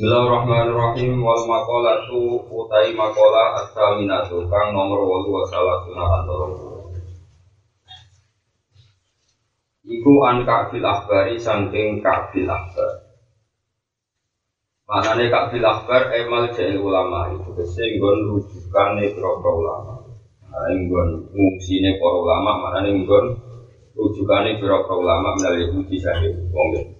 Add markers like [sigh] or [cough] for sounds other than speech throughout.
Bismillahirrahmanirrahim. Wal maqalatu utai maqala as-saminatu. Kang nomor 8 wa salatuna Iku an ka'bil akhbari saking ka'bil akhbar. Manane ka'bil akhbar emal jahil ulama. Itu kese nggon rujukane para ulama. Manane nggon ngungsine para ulama manane nggon rujukane para ulama menawi Yahudi sahih wong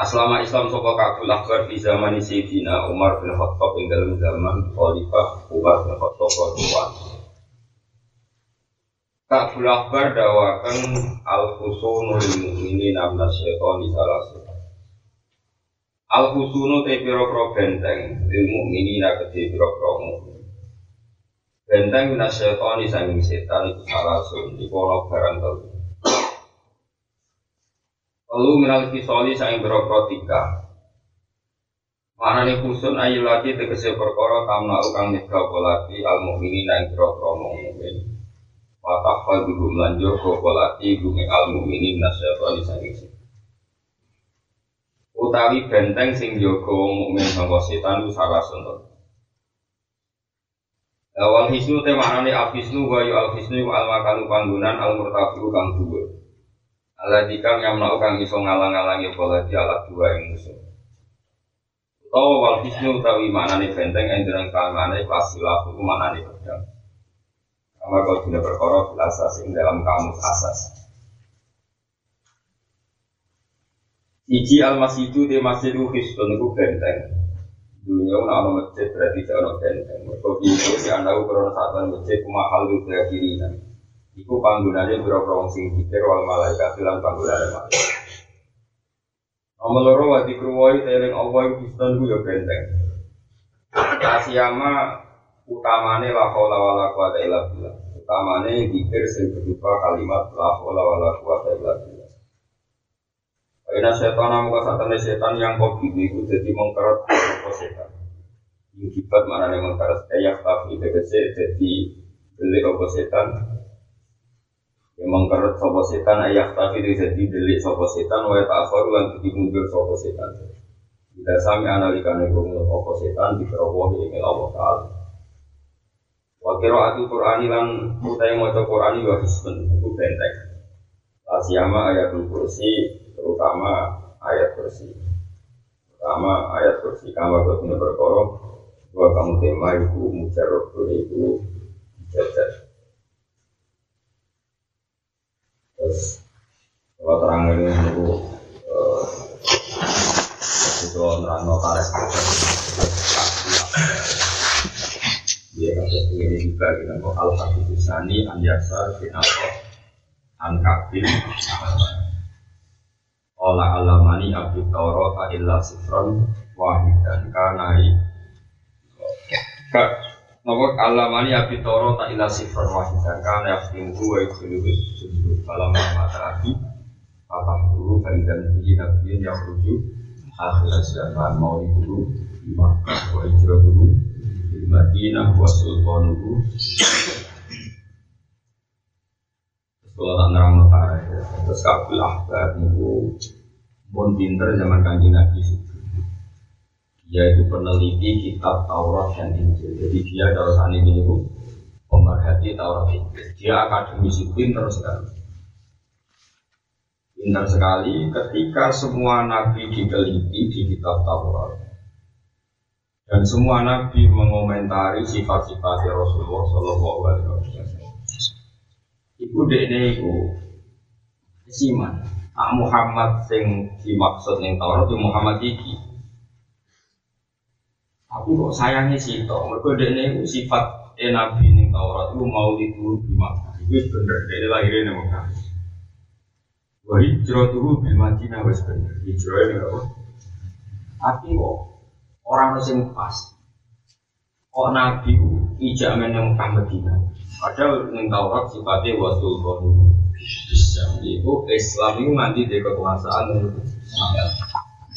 Aslama Islam sopa kabul akbar di zaman Sayyidina Umar bin Khattab yang dalam zaman Khalifah Umar bin Khattab Radhiyallahu Kabul akbar dawakan al-husunu lil mu'minin amna syaitan di salah Al-husunu te piro-piro benteng lil mu'minin akadi piro-piro mu'min. Benteng syaitan di sanging setan itu salah di kono barang telu Lalu minal kisoli saing berokro tiga Mana nih kusun ayu lagi tegese perkara tamna ukang nyegah lagi al mukminin ing berokro mukmin. Watafal dulu melanjur koko lagi gumi al mukminin nasyatoni saing. Utawi benteng sing jogo mukmin sangka setan ku salah suntuk. Hisnu te maknane al hisnu wa yu al hisnu al makanu panggonan al murtafiu kang dhuwur. Allah dikang yang melakukan iso ngalang-alangi pola di alat dua yang musuh. Tahu wal hisnu utawi nih benteng yang jeneng kalmane pasilah hukum nih pedang. Kama kau tidak berkorok asas ing dalam kamus asas. Iji al masjidu di masjidu hisnun itu benteng. Dunia una ono masjid berarti jangan benteng. Mereka itu di anda ukuran saat masjid mahal itu kiri nanti. Iku panggunanya berapa wong sing dikir wal malaikat bilang panggunanya malaikat. Nomor loro wa dikruwai teling Allah yang Kristen ku ya benteng. Kasiyama utamane la haula wala quwata illa. Utamane dikir sing berupa kalimat la haula wala quwata illa billah. Karena setan namu kasatane setan yang bibi itu jadi mengkeret apa setan. Yang kibat mana yang mengkeret ayak tapi tegese jadi beli apa setan Memang kerut sopo setan ayah tapi jadi delik sopo setan wa ta'akhir lan jadi mundur sopo setan. Kita sami analikane rumus sopo setan di keroboh ingin Allah Ta'ala. Wa qira'atul Qur'ani lan utai maca Qur'ani wa hisbun benteng. Asyama ayat kursi terutama ayat kursi. Pertama ayat kursi kama kau berkorok dua kamu tema itu mujarab itu jajar terus kalau terang ini itu itu nerang notaris dia kata ini juga kita mau al hadis sani an yasar bin an kabin Ola alamani abdi taurat illa sifron wahidan kanai Nopo alamani abi toro tak ila sifar wahidan kan ya timku wa ikhluhu sujud falam mata abi. Apa dulu faidan bi nabiyin yang rujuk akhir zaman mau dulu di Makkah wa hijrah dulu di Madinah wa sultan dulu kalau tak nerang notare terus kabul ahbar niku pun pinter zaman kanji nabi yaitu peneliti kitab Taurat dan Injil. Jadi dia kalau saat ini bu pemerhati Taurat Injil. Dia akademisi pinter sekali. Pinter sekali ketika semua nabi diteliti di kitab Taurat. Dan semua nabi mengomentari sifat-sifat Rasulullah Shallallahu Alaihi Wasallam. Iku dekne iku siman. Ah Muhammad sing dimaksud ning Taurat itu Muhammad iki Aku kok sayangnya sih toh, mereka dia ini sifat eh nabi nih Taurat itu mau itu di Makkah. Itu bener, dia lahirnya nih Makkah. Wah hijrah tuh di Madinah wes bener, hijrah ini apa? Tapi kok orang yang pas, kok nabi ijaman yang Makkah Madinah. Padahal nih Taurat sifatnya wasul konu. Islam itu Islam itu nanti di kekuasaan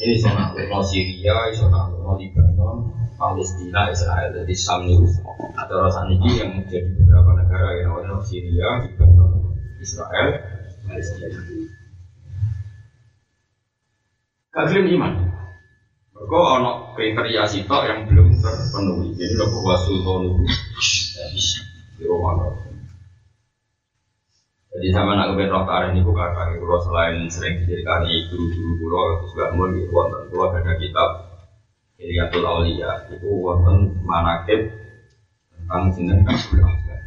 ini sama Syria, sama Lebanon, Palestina, Israel, jadi Sam itu atau rasa ini yang menjadi beberapa negara yang namanya Syria, Lebanon, Israel, Palestina. Gelem iman. Mereka ono kriteria sitok yang belum terpenuhi. Jadi lo bahwa sultan itu di Roma. Jadi sama nak kepen roh tarik bukan kaki kulo selain sering dijadikan guru-guru kulo gak mau di wonten kulo ada kitab Iliatul Aulia itu wonten manakib tentang sinten kabul akbar.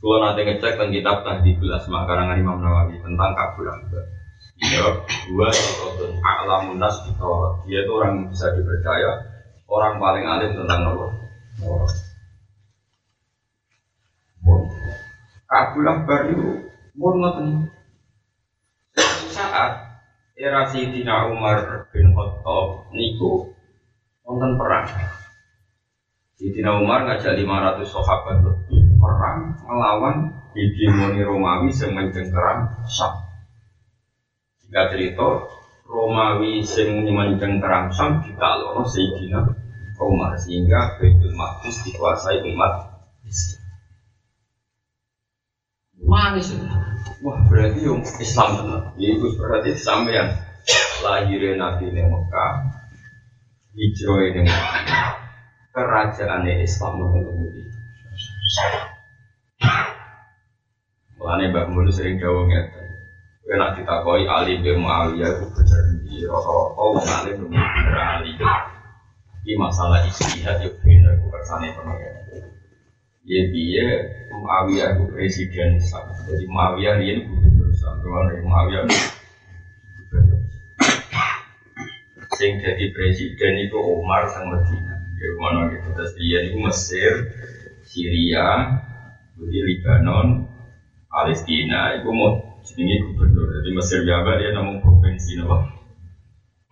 Kulo nanti ngecek tentang kitab Tahdidul Asma karangan Imam Nawawi tentang kabul akbar. Ya, dua sosok alamun nas di Dia itu orang yang bisa dipercaya, orang paling alim tentang Allah. Kabul Akbar itu ngoten. Era Sayyidina Umar bin Khattab niku wonten perang. Sayyidina Umar ngajak 500 sahabat lebih perang melawan hegemoni Romawi yang mencengkeram Syam. Jika cerita Romawi yang mencengkeram Syam ditaklukno Sayyidina Umar sehingga Baitul Maqdis dikuasai umat Islam. Manis Wah berarti yang Islam benar. Ya itu berarti sampean lahirnya Nabi di Mekah, hijrah di Mekah, kerajaan Islam kemudian. Mulane Mbak Mulu sering jauh ngeten. Kowe nak ditakoi Ali bin Muawiyah itu berjanji rata-rata wong alim bener Ali. Ini masalah istihad ben aku kersane pengen. Ya dia Muawiyah itu presiden Islam. Jadi Muawiyah dia gubernur Islam. Kalau Muawiyah. Sing jadi presiden itu Umar sang Medina. Ya mana gitu. Terus dia itu Mesir, Syria, jadi Lebanon, Palestina. Itu mau jenenge gubernur. Jadi Mesir Jawa dia namun provinsi nama.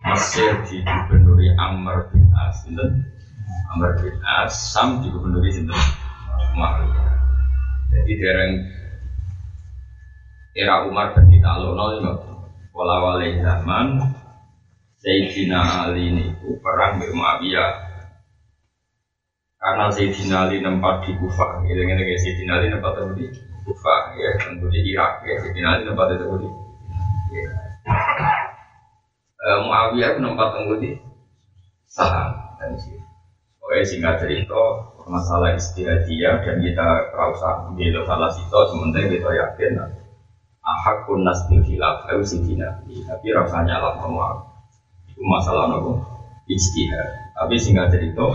Mesir di gubernuri Amr bin As, Amr bin As, Sam di gubernuri sinten Muawiyah. Jadi dereng era Umar bin Talon itu wala wale zaman Sayyidina Ali niku perang di Muawiyah. Karena Sayyidina Ali nempat di Kufah gitu ngene kayak Sayyidina Ali nempat di Kufah ya. Tentu di Irak ya. Sayyidina Ali nempat di ya. Uh, Muawiyah nempat tunggu di Saham dan sini. Oke singkat cerita masalah istihadiyah dan kita rasa bela salah situ sementara kita yakin ahakun nas bil hilaf harus sidina tapi rasanya lah semua itu masalah nopo istihad tapi singkat cerita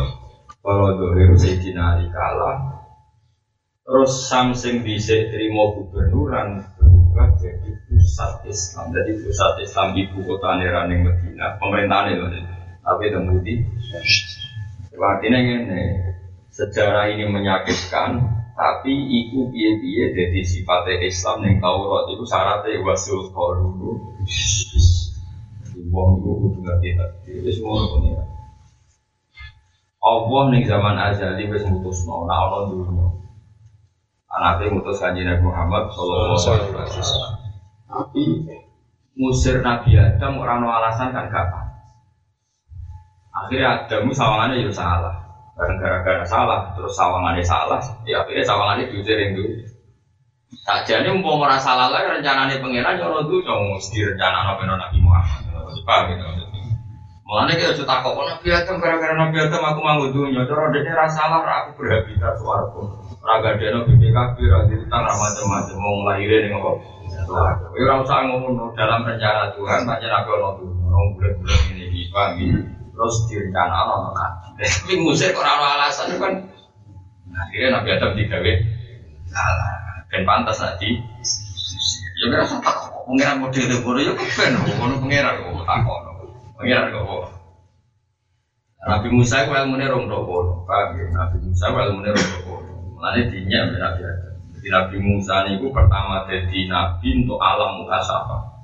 kalau dohiru sidina kalah terus samsing bisa terima gubernuran berubah jadi pusat Islam. Jadi pusat Islam ibu kota Neraning Medina pemerintahan itu tapi temudi artinya ini sejarah ini menyakitkan tapi iku piye piye jadi sifatnya Islam yang Taurat itu syaratnya wasul dulu Wong itu kudu tadi itu semua ini Allah nih zaman azali wis mutusno nah ono dunya. Anaknya mutus kanjeng Nabi Muhammad sallallahu alaihi wasallam. Tapi musir Nabi Adam orang alasan kan gak akhirnya Adam sawangannya juga salah karena gara-gara salah, terus sawangannya salah, ya akhirnya sawangannya diusir yang dulu. Saja ini mau merasa salah lagi rencananya pangeran orang tuh dong mesti rencana nabi nabi Muhammad. Paham gitu Mulanya kita cerita kok nabi Adam gara-gara nabi Adam aku mau dunia, terus dia rasa salah, aku berhabitat suaraku. Raga dia nabi PKB, raga kita macam-macam mau ngelahirin yang apa. Ya orang usah ngomong dalam rencana Tuhan, banyak nabi orang tuh, orang bulan-bulan ini, paham gitu terus direncana ono kaji. [laughs] Tapi musik orang alasan kan akhirnya Nabi Adam digawe salah. Ben pantas nanti. Ya kira tak kok pengiran model bodoh ya kepen ngono pengiran kok tak kok. Pengiran kok Nabi Musa itu ilmu rong dopo, paham ya? Nabi Musa itu ilmu rong dopo. Mulanya dinya Nabi Adam. Jadi Nabi Musa itu pertama jadi nabi untuk alam mukasafa.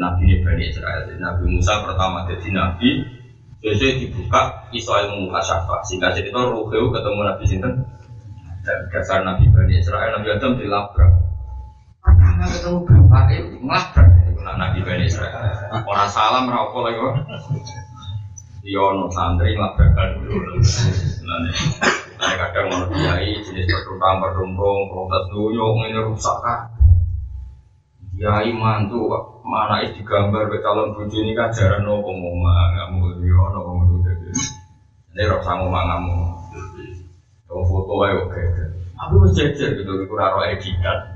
Nabi ini Bani Israel. Jadi Nabi Musa pertama jadi nabi Sesuai dibuka iso ilmu kasyafa sehingga cerita Ruheu ketemu Nabi Sinten. Dan dasar Nabi Bani Israel Nabi Adam dilabrak. Pertama ketemu bapak itu ngelabrak. Itu Nabi Bani Israel. Orang salam rokok lagi kok Yono iya, santri ngelabrakan dulu. Nah, kadang mau kiai jenis pertumpang pertumpung protes dulu ini rusak kan Ya iman tuh mana is digambar ke calon bojo ini kan jarang no ngomong kamu yo no ngomong itu ini rok sama kamu kamu foto aja oke aku harus jejer gitu kurang roh editan [laughs]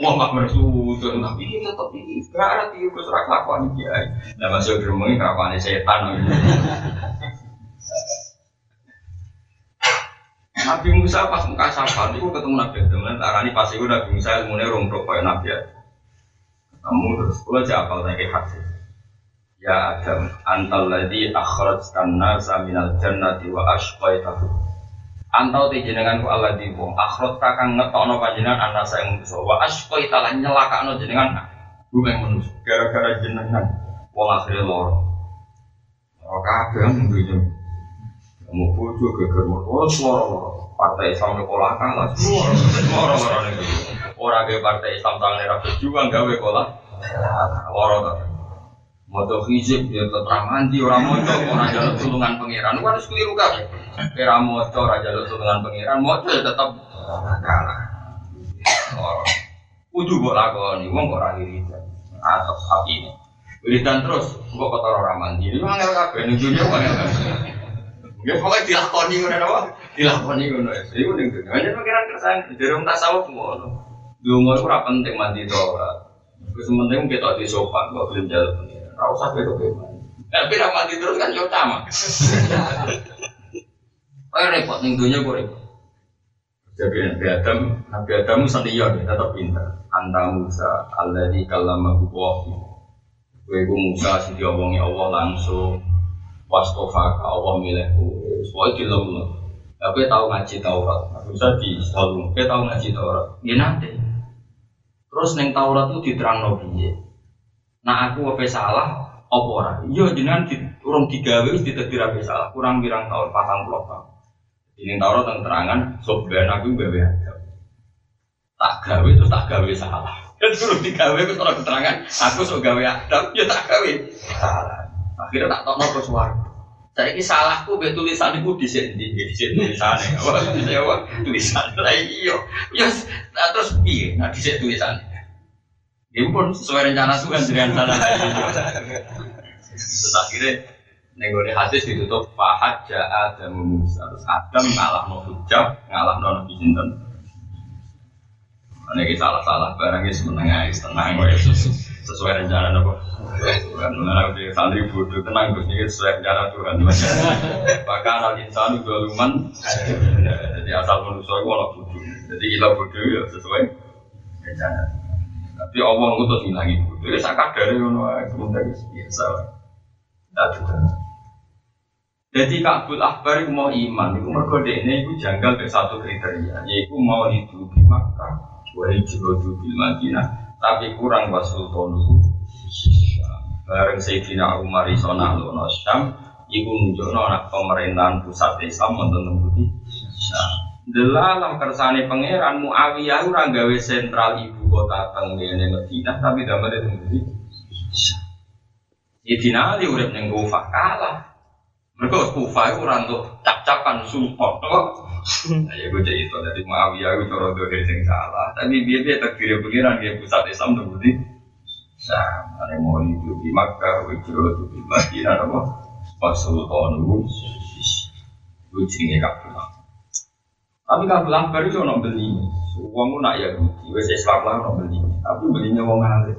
Wah nggak bersusun, tapi ini tetap ini tiup ke surat kelakuan dia. Nah udah ngomongin kelakuan setan. Nabi Musa pas muka sapa, itu ketemu Nabi Adam. Antara ini pasti udah Nabi Musa ilmunya rombok kayak Nabi Adam. Kamu terus kalau apal lagi hadis. Ya Adam, antal ladzi akhrajtan nasa minal jannati wa ashqaitahu Antau te jenengan ku Allah di wong akhirat kakang ngetokno panjenengan ana saya manusa wa asqa italah nyelakakno jenengan bumi manusia gara-gara jenengan wong akhire loro. Ora kabeh mungkin kamu bojo geger motor loro partai Islam sekolah kalah semua loro loro nih orang ke partai Islam tangan era berjuang gawe kolah loro tuh Moto hizib dia tetap mandi orang moto orang jalan tulungan pangeran. Lu harus keliru kan? Kira moto orang jalan tulungan pangeran, moto ya tetap kalah. Kudu buat lakoni, wong kok ora wiridan. Atau api ini. Wiridan terus, kok kotor orang mandi. Ini mangel kabeh ning dunia mangel kabeh. Ya pokoknya dilakoni ngono apa? Dilakoni ngono. Iku ning dunia. Hanya pangeran kersane, dari wong tasawuf ngono. Dungo ora penting mandi to ora. Wis penting kita di sopan kok belum jalan Ora usah beda beda. Tapi ra mati terus kan yo sama. [laughs] Oh repot ning dunia gue repot. Jadi Nabi Adam, Nabi Adam senior ya, tetap pintar. Anta Musa, Allah di kalamahu wahi. Gue gue Musa sih diomongi Allah langsung. Wastofa Allah milihku. Soalnya dilem Tapi tahu ngaji Taurat. Musa di selalu. Tapi tahu ngaji Taurat. Ya nanti. Terus neng Taurat itu diterang nabi Nah aku apa salah, apa ora? Iya jenengan di, urung digawe wis ditetir apa salah, kurang birang tahun patang puluh tahun. Ini taruh tentang terangan, soberan aku gawe ada. Tak gawe terus tak gawe salah. [laughs] Dan suruh digawe aku soal keterangan, aku sok gawe ada, ya tak gawe salah. Akhirnya tak tahu nopo suara. Saya ini salahku be tulisan itu di sini, di sini tulisannya. Wah, tulisan lah iyo. Ya, terus piye? Nah, di sini tulisannya. Ibu pun sesuai rencana Tuhan dengan sana. Terus akhirnya nenggone hadis ditutup Fahad ja'a dan Musa Terus Adam ngalah no hujab, ngalah no nabi sinten Ini kita salah-salah barangnya semenengah, tenang sesuai rencana nopo. Tuhan mana udah santri bodoh tenang Gus ini sesuai rencana Tuhan. [laughs] Bahkan al insan juga luman. Jadi asal manusia itu orang bodoh. Jadi kita bodoh ya sesuai rencana. Tapi Allah ngutus ngilangi bodoh. Ya sakit dari ngono sementara biasa. Tidak Jadi Kabul Akbar itu mau iman, itu mereka ini itu janggal ke satu kriteria, yaitu mau hidup di Makkah, wa hijratu bil Madinah, tapi kurang wasultanu Bareng Sayyidina Umar iso nalono Syam, iku nunjukno anak pemerintahan pusat Islam wonten tembuti Syam. Delalah kersane pangeran Muawiyah ora gawe sentral ibu kota teng Madinah tapi damel tembuti Syam. Sayyidina Ali urip ning Kufah kalah. Mereka Kufah orang tuh cap-capan support, ya gue jadi itu dari Muawiyah itu cara dohir sing salah. Tapi dia dia takdir pengiran dia pusat Islam tuh budi. Sam, ada mau itu di Makkah, wajro itu di Madinah, apa? Pasultan itu, gue jenenge kabel. Tapi kabel akbar itu orang beli. Uangmu nak ya, gue Islam lah orang beli. Tapi belinya uang alim.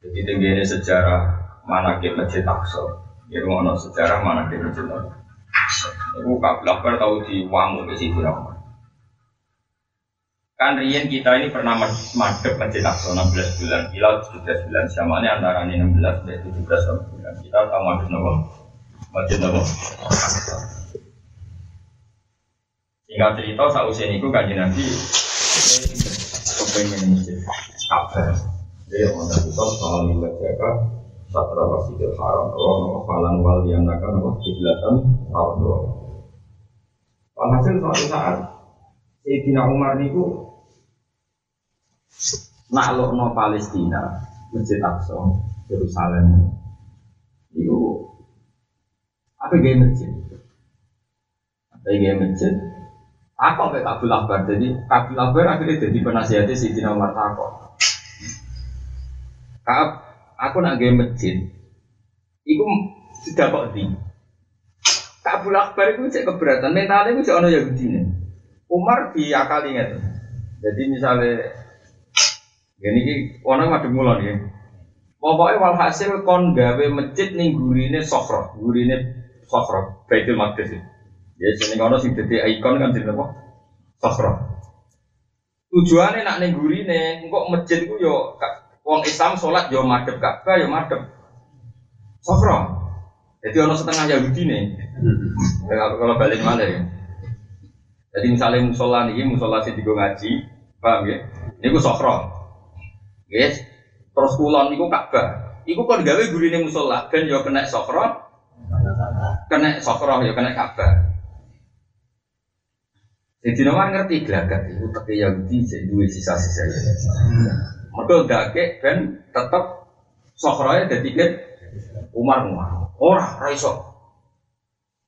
Jadi tingginya sejarah mana kita masjid Aqsa. Ya ngono sejarah mana kita Aqsa. Ibu kabilah tahu di Wamu ke situ Kan Rian kita ini pernah madep masjid Aqsa 16 bulan, Hilal 17 bulan, ini antara ini 16 dan 17 bulan. Kita tahu madep nopo, masjid nopo. Singkat cerita, sausia ini kan Nabi kepengen masjid Ka'bah. Dia mau kita soal jaga satra masjidil haram. Allah nama falan wal yang nakan nama kiblatan Allah Walhasil suatu saat Sayyidina Umar niku nakluk no Palestina Masjid Aqsa Yerusalem. Itu apa gaya masjid. Apa gaya masjid. Takok kayak Kabul Akbar. Jadi Kabul Akbar akhirnya jadi penasihatnya si Umar takok. Kak, aku nak game masjid. Iku sudah kok di. Kabul Akbar itu cek keberatan. Mentalnya itu cek ono Yahudi nih. Umar diakali nggak Jadi misalnya ini ki orang madem mulon ya. Pokoknya walhasil kon gawe masjid ning gurine sofro, gurine sofro, Baitul Maqdis. Ya sini kono sing dadi ikon kan jenenge apa? Sofro. Tujuannya nak ning gurine, engko masjid ku yo wong Islam sholat yo madhep Ka'bah yo madhep sofro. Jadi ono setengah Yahudi nih. Kalau balik mana ya? Jadi misalnya musola nih, musola sih tiga ngaji, paham ya? Ini gue sofro, yes. Terus kulon niku Ka'bah. Iku kon gawe gurine musola ben yo kena sofro, kena sofro yo kena Ka'bah. Jadi nomor ngerti gelagat itu tapi Yahudi jadi dua sisa-sisa ya. Mereka dake ben tetap sofronya jadi kan Umar Umar. Ora, ora iso.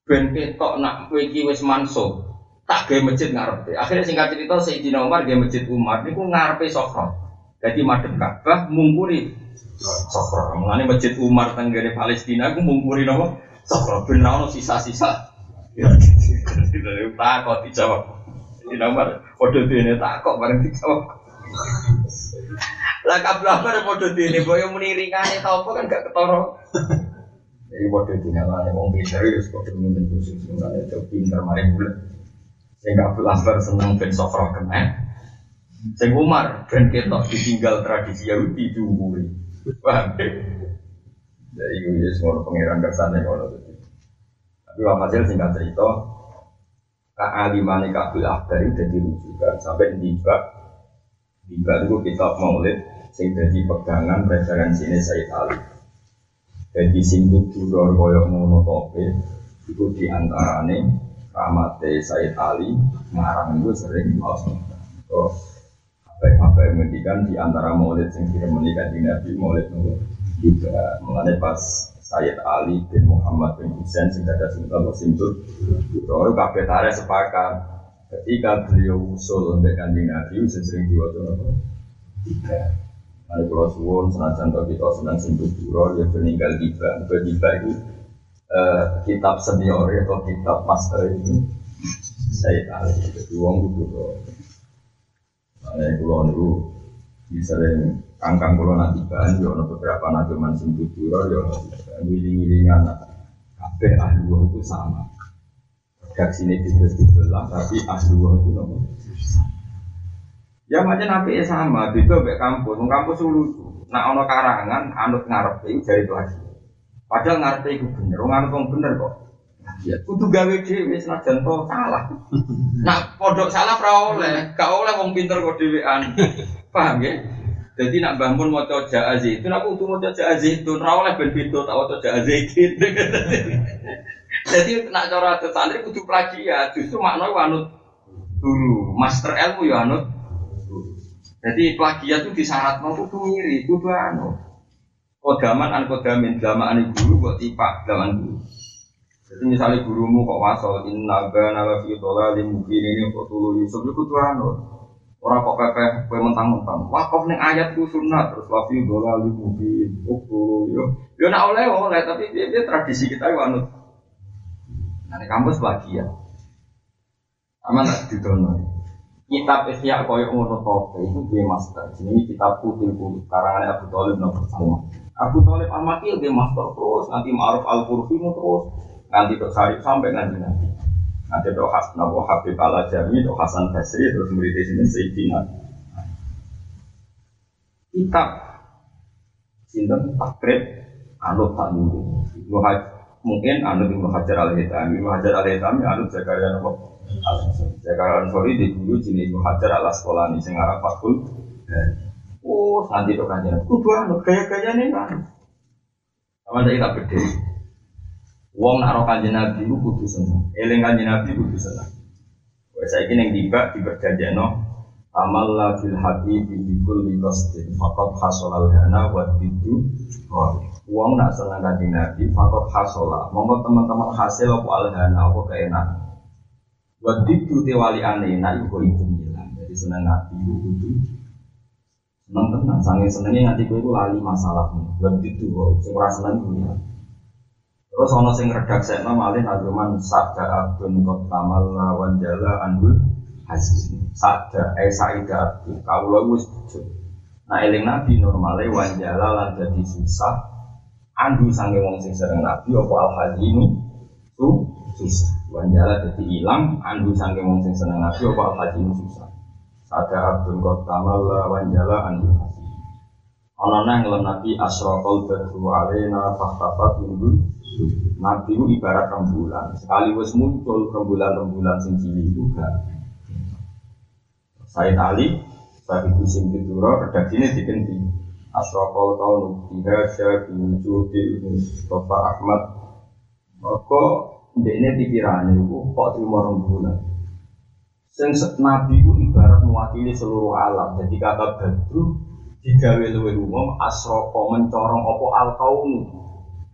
Ben ketok nak kowe iki wis manso, tak gawe masjid ngarepe. Akhirnya singkat cerita Sayyidina Umar gawe masjid Umar niku ngarepe Sofra. Jadi madhep Ka'bah mungkuri Sofra. Mulane masjid Umar tenggene Palestina ku mungkuri napa? Sofra ben ono sisa-sisa. Tak kok dijawab. Sayyidina Umar padha dene tak kok bareng dijawab. Lah kablah bare padha dene boyo muni ringane ta apa kan gak ketara. Jadi waktu itu nyala nih mau pinter ya, seperti mungkin khusus sebenarnya itu pinter mari bulan. Saya nggak belajar seneng ben sofro kena. Saya Umar ben ketok ditinggal tradisi Yahudi. Paham ya? Jadi gue ya semua pangeran kesannya kalau itu. Tapi hasil singkat cerita, kealimane Kabul Akbar itu jadi rujukan sampai tiba tiba itu kitab Maulid sing jadi pegangan referensi ini Sayyid Ali. Jadi sing tuduror koyok ngono tope itu diantarane ramate Said Ali ngarang itu sering maos. Oh, apa yang mendikan di antara maulid sing menikah di Nabi maulid itu juga mengenai pas Sayyid Ali bin Muhammad bin Husain sing ada sing tahu sing tur tare sepakat ketika beliau usul untuk kanjeng Nabi sering diwaca apa? Tiga Ada pulau suwon, senajan kalau kita senang sentuh ya meninggal tiba, tiba itu uh, kitab senior atau kitab master itu saya tahu itu uang itu Nah, pulau itu bisa yang kangkang pulau nanti bahan, ya ada beberapa nanti man sentuh duro, ya wiling-wilingan kabeh ahli itu sama. Redaksi ini tidak dibelah, tapi ahli itu nama Ya macam nabi ya sama, itu kayak kampus, kampus lucu. Nah ono karangan, anut ngarep itu jadi itu lagi. Padahal ngarep itu bener, anut wong bener kok. Ya, kudu gawe dhewe senajan to salah. [laughs] Nak pondok salah ora oleh, gak oleh wong pinter kok dhewean. [laughs] Paham ya? Jadi nak bangun mau coba itu, nak kudu mau coba itu, ora oleh ben beda tak coba azizin. [laughs] Jadi nak cara santri kudu plagiat, justru makna anut dulu, master ilmu ya anut jadi plagiat itu disyarat mau kudu ngiri, kudu anu. Kodaman an kodamin an guru buat tipak zaman guru. Jadi misalnya gurumu kok wasol inna bana la fi mubin ini kok tulu Yusuf itu kudu anu. Orang kok pepeh kowe mentang-mentang. Wakaf ning ayatku sunat terus la fi dhalalin mubin. Oh yo. Yo nak oleh oleh tapi dia, dia tradisi kita itu anut. Nah, kampus plagiat. Aman tak didono kitab Ihya koyo ngono tope itu dia master. Ini kitab putih putih karangan Abu Talib nomor pertama. Abu Talib al Makil dia master terus, nanti Ma'ruf al Qurfi terus, nanti Sarif sampai nanti nanti. Nanti Dok Hasan Abu Habib al Ajami, Dok Hasan Basri terus murid sini Sayyidina. Kitab sinten takrib anut tak dulu. Mungkin anut Ibnu Hajar al Hitami, Ibnu Hajar al Hitami anut Zakaria Nabi Jakarta Ansori di dulu jenis Ibnu Hajar ala sekolah sing arah fakul. Oh, nanti tuh kan jadi kudu anu gaya-gaya nih kan. Sama saya tak beda. Wong nak kanjeng Nabi itu kudu seneng. Eling kanjeng Nabi kudu seneng. Wes saiki ning tiba amal la fil hati bi kulli qasdin faqad hasala hana wa tidu Wong nak seneng kanjeng Nabi faqad hasala. Monggo teman-teman hasil apa al hana apa keenakan. Wadid tu tewali aneh, nah ibu itu bilang, jadi seneng nabi itu kudu seneng tenang, sange senengnya nanti itu lali masalahmu. Wadid tu kok, sing ora seneng. Terus ono sing redak sekno malih nazuman sabda abdun kot tamal lawan jala anhul hasil. Sabda eh saida abdun wis Nah eling nabi normale wanjala lan jadi susah andu sange wong sing sering nabi apa al hazinu tu susah. Wanjala jadi hilang, andu sangking wong sing seneng nabi apa al haji susah. Sada abdul kotamal wanjala andu haji. Ono nang ngelem nabi asrokol badru alena fahtafat minggu. Nabi itu ibarat rembulan. Sekali wis muncul rembulan-rembulan sing cilik itu gak. Saya tali, saya ibu sing dituro, redaksi ini diganti. Asrokol kaunu biha syabi wujudi Mustafa Ahmad. Maka ini pikirannya itu kok terima rembulan. Sing nabi itu ibarat mewakili seluruh alam. Jadi kata badru digawe luwih umum asroko mencorong opo al kaunu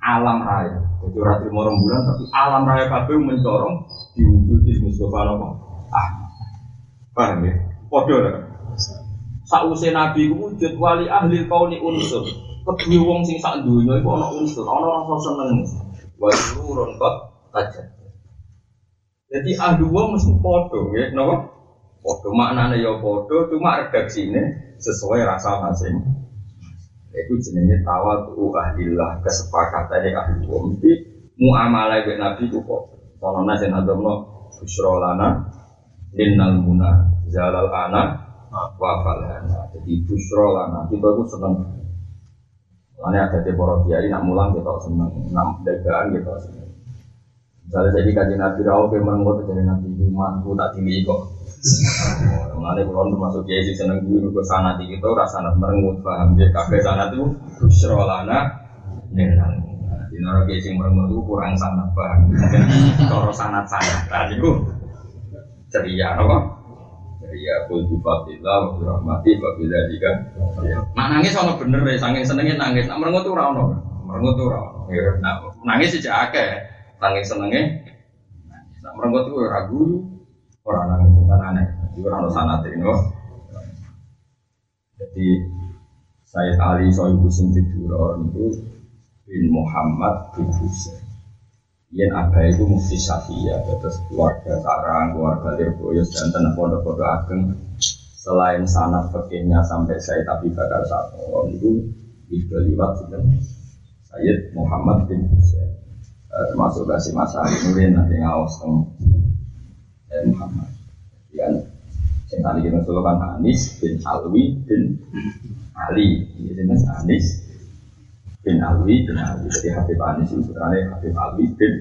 alam raya. Jadi ora terima rembulan tapi alam raya kabeh mencorong diwujudi Mustafa apa? Ah. Paham ya? Padha lah. Sausé nabi wujud wali ahli kauni unsur. Kedue wong sing sak donya iku unsur, ana rasa seneng. Wa surun kot. Jadi ahli wong mesti padha ya, napa? Padha maknane ya padha, cuma redaksine sesuai rasa masing. Itu jenenge tawadu ahlillah kesepakatan ahli wong. Mesti muamalah dengan nabi ku kok. Kalau nasi nadomno busro lana linnal muna zalal ana wafalana. Jadi busro lana kita itu seneng. Lainnya ada di para kiai nak mulang kita seneng, nak dagang kita seneng. Misalnya jadi kaji nabi rawuh ke merenggut jadi nabi imanku tak tinggi kok. Mengenai kulon termasuk kiai sih seneng gue ke sana di kita rasa nak merenggut paham dia kafe sana tuh busro lana linnal di nara kiai sing merenggut itu kurang sanat paham. Kalau sanat sanat tadi ceria, apa? Ceria kul bifatillah wa rahmati wa bidzalika. Nak nangis ono bener ya, saking senenge nangis. Nak merengut ora ono. Merengut ora ono. Ya, Nak nangis sih akeh. Saking senenge nangis. Nak merengut ku ora guyu. Ora nangis kan aneh. Iku ora ono sanate no. Jadi Sayyid Ali Sohibu sing tidur itu bin Muhammad bin Husain. Yen Abah itu mufti Syafi'iyah, terus keluarga Sarang, keluarga Lirboyos, dan tanah pondok-pondok ageng. Selain sanat fakihnya sampai saya tapi bakar satu itu itu liwat itu Sayyid Muhammad bin Husain Eh, termasuk kasih masa Nurin nanti ngawas teng eh, Muhammad. Yang yang tadi kita kan Anis bin Alwi bin Ali. Ini Anis bin Alwi bin Ali. Jadi Habib Anis itu sebenarnya Habib Alwi bin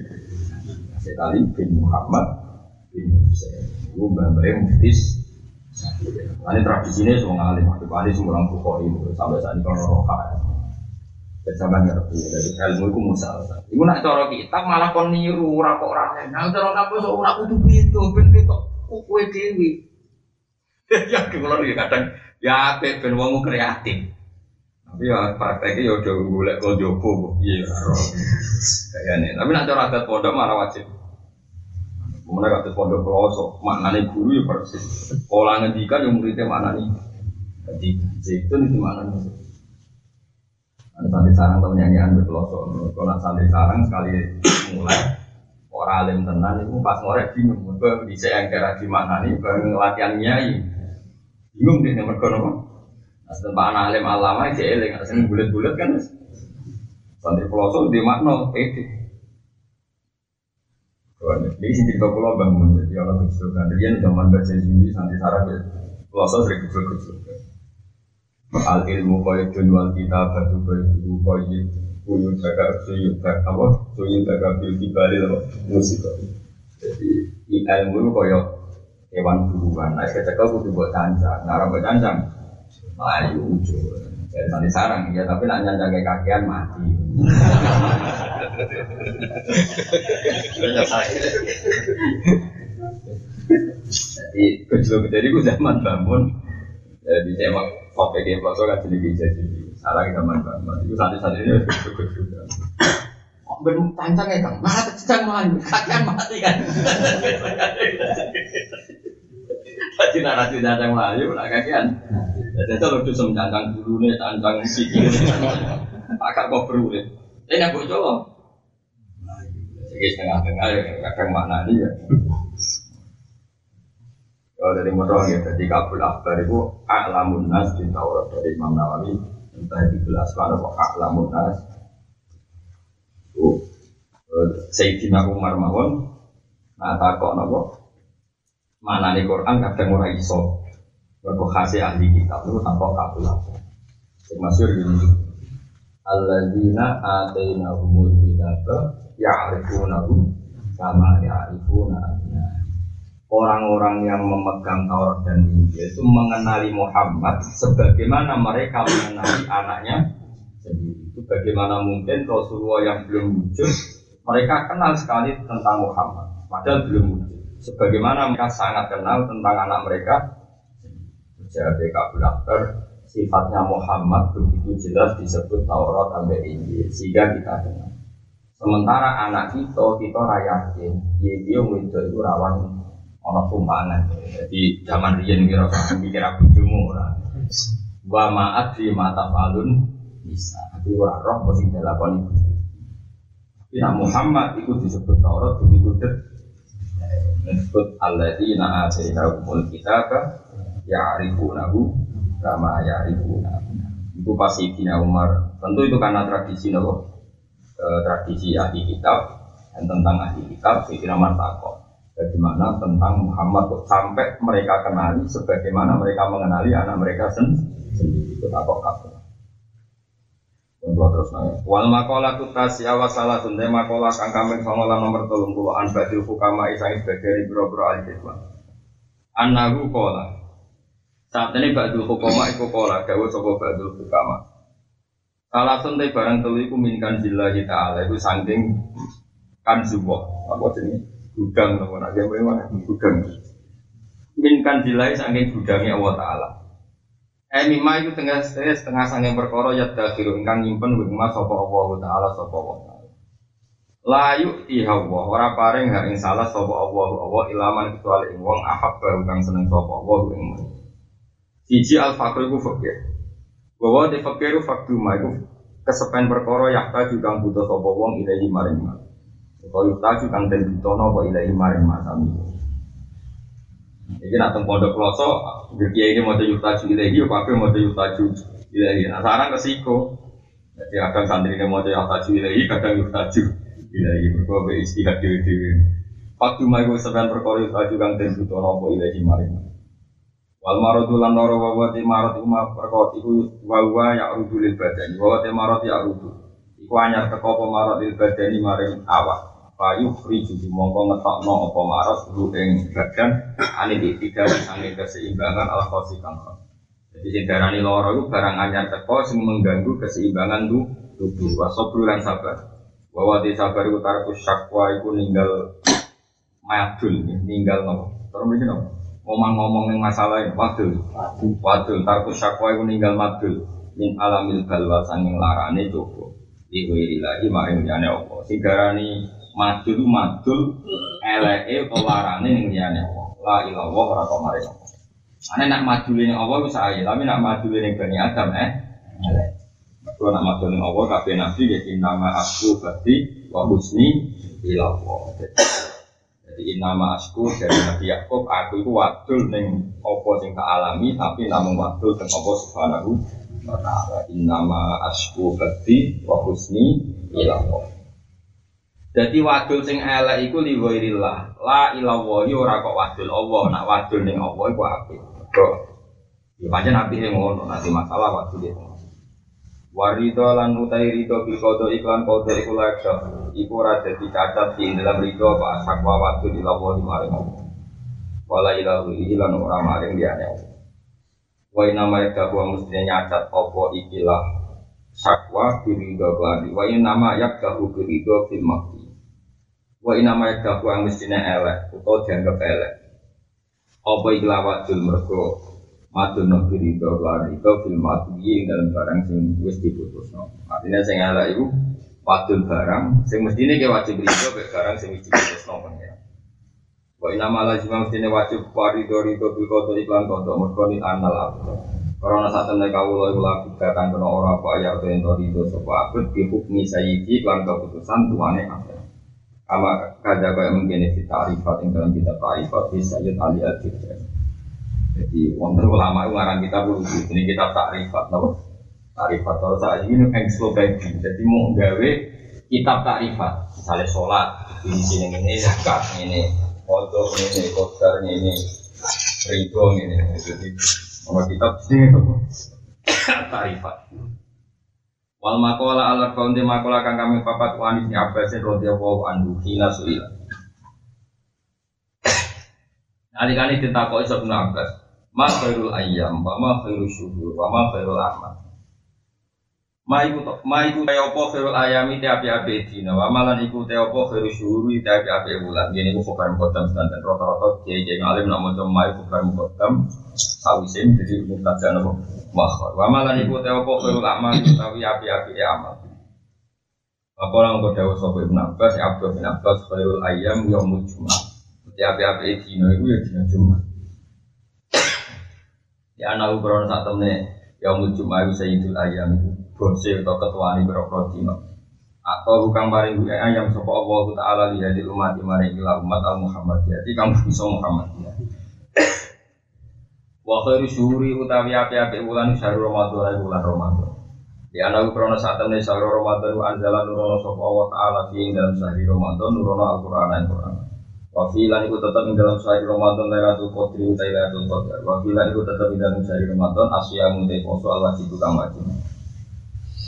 Habib Ali bin Muhammad bin Husain. Itu mbak-mbaknya muftis. Ini tradisinya semua ngalim Habib Ali semua orang Bukhari itu sampai saat ini kalau roha. Sampai ngerti, jadi ilmu itu musal. Ibu nak cara kita malah kon niru rapok orang Nah cara kamu so ora kudu itu, ben ketok kue dewi. Ya kalau kadang ya ben wong kreatif. Tapi ya ya udah golek kok jopo iya kayaknya. Tapi nak cara adat pondok malah wajib. Kemudian kata pondok pelosok, maknanya guru ya persis. Pola ngendikan yang muridnya maknanya. Jadi itu nih? Ada santri sarang atau nyanyian di pelosok. Kalau santri sarang sekali mulai orang alim tenan itu pas ngorek bingung. Mereka bisa yang kira di mana nih, bareng latihan nyai. Bingung deh nomor kono. Asal Pak Alim alama aja eling, asal bulat-bulat kan. Santri pelosok di makna pede. Ini sih cerita pulau bangun, jadi orang kecil kan. Dia zaman baca juli santri sarang ya. Pelosok sering kecil-kecil. Al ilmu qaidun wal kitabatu qaidu qaid Kuyun baga suyun baga apa? Suyun baga bil kibali apa? Musik Jadi ilmu itu kaya hewan buruan Nah kecekel kudu buat cancang Nah buat cancang Melayu ujung Jadi nanti sarang ya Tapi nyancang kayak kakian mati Jadi kecil jadi gue zaman bangun Jadi semak Kopi game foto kan jadi bisa jadi salah kita main banget. Itu santri ini cukup juga. ben tancang ya kang, malah kecang melayu, kakian mati kan. Tadi narasi tancang melayu, lah kakian. Jadi itu lucu sem tancang dulu nih, tancang sikil, agak kok beru nih. Ini aku coba. Jadi setengah-tengah ya, kadang mana nih ya. Kalau dari motor ya, jadi kabul akbar itu a'lamun nas di Taurat dari Imam Nawawi. Entah di gelas mana kok a'lamun nas. Itu Sayyidina Umar mawon. Nah takok nopo. Mana nih Quran kadang ora iso Mergo khasi ahli kitab itu tanpa kabul akbar Yang masyur gini Alladzina atainahumul kitaba ya'rifunahu kama ya'rifuna orang-orang yang memegang Taurat dan Injil itu mengenali Muhammad sebagaimana mereka mengenali anaknya sendiri. Itu bagaimana mungkin Rasulullah yang belum wujud mereka kenal sekali tentang Muhammad padahal belum wujud. Sebagaimana mereka sangat kenal tentang anak mereka jadi Kabul Akbar sifatnya Muhammad begitu jelas disebut Taurat sampai Injil sehingga kita kenal. Sementara anak kita kita rayakin, dia dia itu rawan ono tumpangan. Jadi zaman riyen kira mikir aku bojomu ora. Wa ma'at fi mata falun bisa. Tapi ora roh sing dilakoni. Tapi nak Muhammad itu disebut Taurat begitu. Disebut alladzina atainahumul kitaba ya'rifunahu kama ya'rifuna. Itu pasti Sayyidina Umar. Tentu itu karena tradisi nopo? Eh, tradisi ahli kitab dan tentang ahli kitab Sayyidina Umar takut bagaimana tentang Muhammad sampai mereka kenali sebagaimana mereka mengenali anak mereka sendiri itu kabel. terus nanya. Wal makola tu tasya wa salah sunde makola kang kambing songolan nomor tolong puluh an badil hukama isang sebagai bro bro al Anahu kola. Saat ini badul hukama iku kola dawa sopo badul hukama. Salah sunde barang telu iku minkan jillahi ta'ala itu sangking kan zuboh. Apa jenis? gudang nopo nak gawe mana gudang minkan dilai saking gudangnya Allah Taala eh mima itu tengah setengah saking perkara ya dakhiru ingkang nyimpen wingma sapa Allah Taala sapa Allah layu tihawa ora paring hak ing salah sapa Allah Allah ilaman kecuali ing wong ahab baru kang seneng sapa Allah ing siji al fakir iku fakir bahwa di fakir faktu iku kesepen perkara yakta juga butuh sapa wong ilahi maring Kau yutaju kang den butono apa ilahi maring masami. Jadi nak pondok kloso, dia ini mau yutaju ilahi, apa mau yutaju ilahi. Nah sekarang kesiko. Jadi kadang santri ini mau yutaju ilahi, kadang yutaju ilahi. Berkuah be istihad dewi dewi. Waktu mai gue sebenarnya perkara yutaju kang den butono apa ilahi maring. Wal maradu lan loro wa wa marad umma perkara iku wa wa ya rudulil badan. Wa wa marad ya rudu. Iku anyar teko apa marad il badani maring awak. Payu free jadi mongko ngetokno apa maros lu ing badan ane tiga sange keseimbangan ala kosi kangkon. Jadi sing darani loro itu barang anyar teko sing mengganggu keseimbangan tu tubuh. Wasobru lan sabar. Bahwa di sabar itu tarku syakwa itu ninggal madul, ninggal nopo. Terus begini nopo. Ngomong-ngomong yang masalah wadul, wadul, tarku syakwa itu ninggal madul. Min alamil balwa sanging larane coba. Iku iri lagi maring jane opo. Sigarani madul madul eleke pewarane ning liyane Allah. La ilallah ora kok mari. Ane nak madule ning Allah wis ae, tapi nak madule ning Bani Adam eh elek. Kalau nak madul ning Allah kabeh nabi ya nama aku berarti wa husni ilallah. Jadi nama asku dari Nabi Yakub, aku itu wadul ning apa sing tak alami, tapi namun wadul teng apa subhanahu wa ta'ala. Innama asku berarti wa husni. Jadi wadul sing elek iku li ghairillah. La ilallah yo ora kok wadul Allah, nak wadul ning Allah iku apik. Kok ya pancen apike ngono, nanti masalah wadul itu. Warido lan utai rido bil kodo iklan kodo iku laksa. Iku ora dadi cacat di dalam rido apa sakwa wadul ilallah di maring Wala ilahu ilan ora maring liyane Allah. Wa nama eka wa mestinya nyacat opo ikilah sakwa birido keladi Wa nama yak dahu birido fil makti Wa inama yadaku yang mestinya elek Atau dianggap elek. Apa ikhla wadul mergo Madun nabi ridho Kelar ridho film mati dalam barang sing wis diputus no. Artinya sing elek itu wadul barang sing mestine ke wajib rido ke barang sing wis diputusno pengen. Wa inna ma lazim mestine wajib warido rido bil qada iklan qada mergo ni anal abdo. Karena saat temen kawula iku laku katan kena ora apa ya ento rido sapa abd bi hukmi sayyidi lan keputusan tuane abd. Ama kada kaya mungkin di tarifat yang dalam kitab tarifat di Sayyid Ali al Jadi wonten ulama itu ngarang kita dulu ini kitab tarifat, nopo tarifat kalau saat ini ensiklopedia. Jadi mau gawe kitab tarifat, misalnya sholat, ini sini ini zakat ini, foto ini, kodar ini, ridho ini. Jadi mau kitab sini tarifat. Wal makola ala kaunti makola kang kami papat wanis ni Abbasin radhiyallahu anhu hina suila. Adik-adik ditakoi Ibnu Abbas, ma khairul ayyam wa ma khairul syuhur wa ma khairul amal. Ma iku ma iku te apa khairul ayami te api-api dina, wa malan iku te apa khairul syuhuri te api-api bulan. Yen iku khobar muqaddam sedanten rata-rata kiai-kiai ngalim nak maca ma iku khobar muqaddam sawisin jadi mubtada napa makhor. Wa malan iku te apa khairul amal utawi api-api amal. Apa orang kau dawa sopo ibn Abbas, ya Abdul bin Abbas, khairul ayam yaumul jumat. Jadi api-api dino itu ya jumat. Ya anak ukuran saat temen yaumul jumat sayyidul ayam bose atau ketua berapa dino. Atau bukan paling gue ayam sopo Allah Taala lihat di umat maring ila umat al Muhammad. Jadi kamu bisa Muhammad ya. Wa khairu syuhuri utawi api-api bulan syahrul Ramadan bulan Ramadan. Di anak krono saat temen syahrul Ramadan wa anzala nurono sapa Allah taala fi dalam syahrul Ramadan nurono Al-Qur'an Al-Qur'an. Wa fi lan iku tetep ing dalam syahrul Ramadan Lailatul Qadri utai Lailatul Qadar. Wa fi lan iku tetep ing dalam syahrul Ramadan asyamu te poso al wajib kang wajib.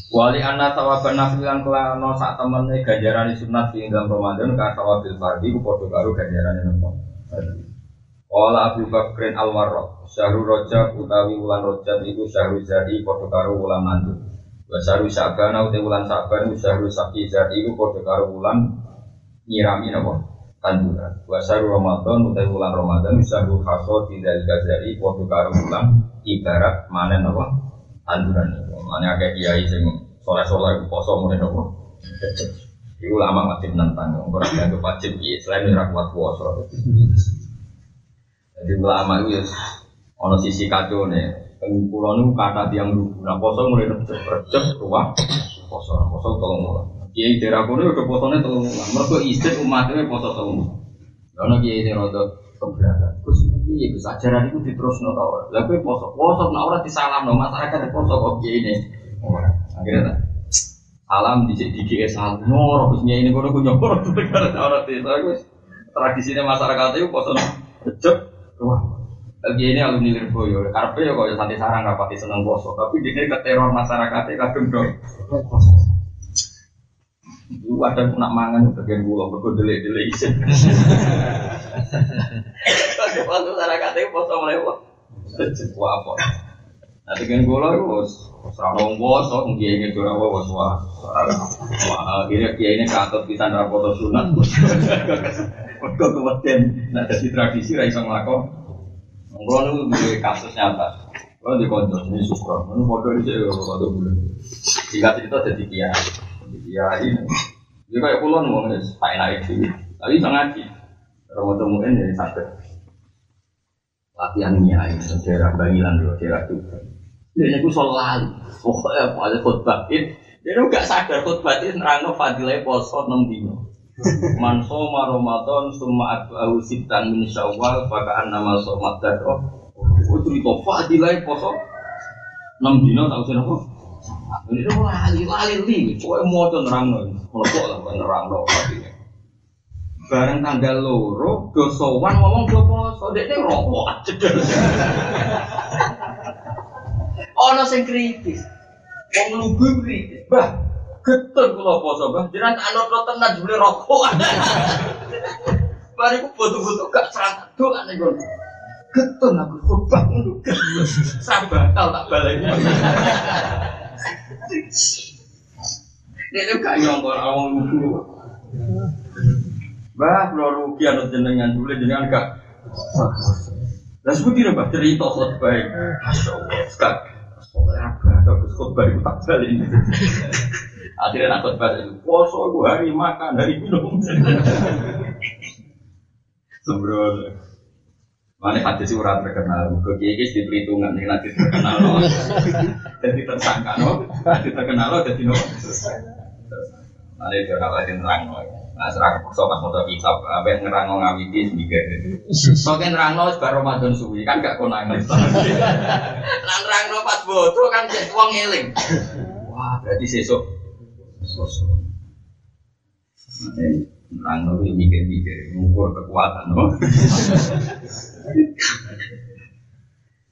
Wali anna tawaban nafilan kelano sak temene ganjaran sunat fi dalam Ramadan ka tawabil fardhi ku padha karo ganjaran nopo. Wala Abu Bakrin Al Warraq, Syahrul Rajab utawi wulan Rajab iku Syahrul Zari padha karo wulan mandu. Wa Syahrul Sa'ban utai wulan Sa'ban Syahrul Saqi Zari iku padha karo wulan nyirami napa? Tanduran. Wa Syahrul Ramadan utai wulan Ramadan Syahrul Hasad dari Zari padha karo wulan ibarat manen napa? Tanduran. Mane akeh kiai sing soleh-soleh poso mulai napa? Iku lama mati menentang, orang yang wajib selain ora kuat puasa. Jadi ulama itu ya, ono sisi kacau nih. Pulau itu kata tiang dulu. Nah poso mulai recep recep ruah poso poso tolong mulan. Kiai daerah kono udah posone tolong mulan. Mereka istri umatnya poso tolong mulan. Karena kiai ini rada keberatan. Gus iya Gus ajaran itu diterus no tau. Lalu poso poso nah orang disalam no masyarakat poso kok kiai ini. Akhirnya. Salam di di kiai salam. Nyoro Gusnya ini kono nyoro tuh negara orang desa Gus. Tradisinya masyarakat itu poso recep Wah, lagi ini alumni Lirboyo, karpe ya kok santai sarang rapati seneng poso, tapi dia ke teror masyarakatnya kadung dong. Itu ada nak mangan bagian gula, berkode delay delay isin. Kalau poso masyarakatnya poso mulai wah, wah apa? Nanti kan gula itu serabong poso, mungkin ini curang wah wah wah. Akhirnya dia ini kantor kita narapoto sunat. Mereka kemudian nah jadi tradisi ra iso nglakon. Kulo niku duwe kasus nyata. Kulo di konco ini sukro. Ini foto ini saya foto bulan. Jika cerita jadi kiai, kiai Dia kayak kulo nih ngomongnya tak enak itu. Tapi bisa ngaji. Kalau temuin jadi sakit. Latihan kiai, daerah Bangilan dulu, daerah. Dia nyaku soal Pokoknya apa ada khutbah Dia nggak sadar khutbah itu nerangno fadilah poso enam dino. Man soma Ramadan summa atba'ahu sitan min Syawal maka annama somat. Oh cerita fadilah poso 6 dino tak usah apa. Ini tuh lali lali li, kowe moco nerangno. Mlepok lah kok nerangno fadilah. Bareng tanggal loro do sowan ngomong do poso, dekne rokok cedel. Ono sing kritis. Wong lugu kritis. Bah, Getun kula poso. Jenengan tak anut tenan jebule rokok. Bariku foto-foto gak serang dolan niku. Getun aku khotbah ngono. Sabatal tak baleni. Ini gak nyongkor awang lugu. Bah, kalau rugi anut jenengan dulu jenengan gak. Lah seperti apa cerita khotbah. Masya Allah, apa? Kalau khotbah itu tak balik. Akhirnya nak khutbah itu, poso gue hari makan, hari minum. Sembrono. Mana hadis ora terkenal, ke kiai di perhitungan ini nanti terkenal loh. [laughs] Jadi tersangka loh, nanti terkenal loh, jadi loh. Mana itu orang lain terang loh. Nah, serah kepaksa pas mau kitab, apa yang ngerang ngawiti sembilan. Soalnya nerang loh, baru Ramadan suwi kan gak konangan. [laughs] Nang nerang loh pas bodoh kan jadi uang ngeling. Wah, berarti sesuk. Sosok. Nerang loh mikir-mikir, ngukur kekuatan loh. [laughs]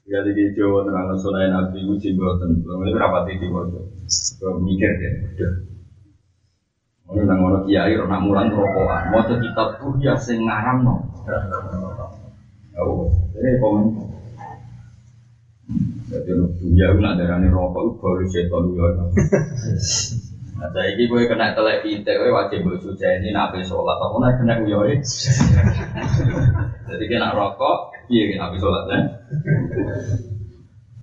Ya di Jawa terang sunai Nabi uji buatan, belum ini berapa titik waktu, mikir deh, udah. Ini nang ono kiai ora mulan rokokan, mau kitab tuh ya sing ngaram no. Oh, ini komen. Jadi ya nak darani rokok itu baru setan ya. [laughs] Nah, saya ini gue kena telek kita, gue wajib bersuci ini nabi sholat, apa nak kena gue Jadi kena rokok, iya kena nabi sholat kan?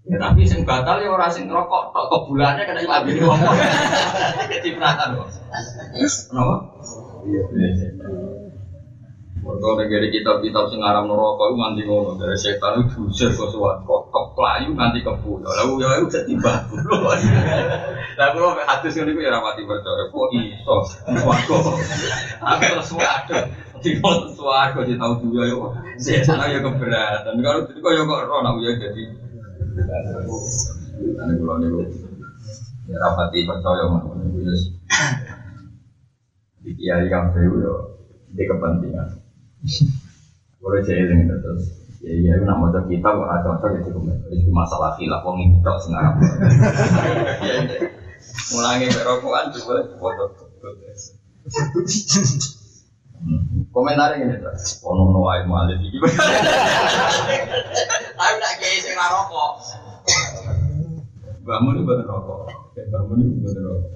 Ya tapi sing batal ya orang sing rokok, tok bulannya kena imam ini ngomong. Jadi [laughs] perhatian kok. Kenapa? Iya, Mereka negeri kitab-kitab sing aram neraka itu nganti ngono dari setan itu diusir ke suat kok pelayu nganti kebu. Lalu ya itu jadi batu. Lah kalau mek hadis ngene iku ya rapati percaya kok iso. Aku terus waduh. Tiba swarga jadi tahu juga ya. Setan ya keberatan. Kalau itu kok ya kok ora nak ya. Ane kula niku ya rapati percaya ngono. Iki ya kabeh yo di kepentingan. Boleh jeeling terus. Ya iya nak maca kitab kok ada cocok ya cukup. Iki masalah khilaf wong iki tok sing arep. [laughs] Mulangi rokokan juga foto. Komentar ini tuh, ono no ayo malih iki. [laughs] Tapi nak kiai sing rokok. Bangun itu bener rokok. Bangun itu bener rokok.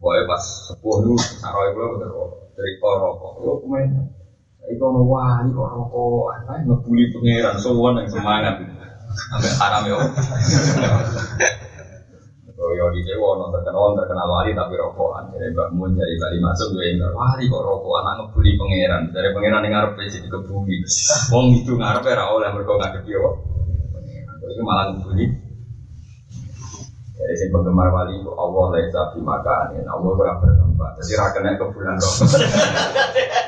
Pokoknya pas sepuh itu, saroi gue bener rokok. Cerita rokok. Yo komentar. Iku ono wali kok rokok, apa ngebully pangeran, sowan yang semangat. Sampai haram yo. Yo di Jawa ono terkenal terkenal wali tapi rokokan. Jadi Mbak Mun jadi kali masuk gue enggak wali kok rokokan anak ngebully pangeran. Dari pangeran yang ngarep sih dikebuli. Wong itu ngarep ora oleh mergo ngadep yo. Itu malah ngebully. Jadi si penggemar wali itu Allah laisa fi makanin. Allah ora bertempat. Jadi ra kena kebulan rokok. [laughs]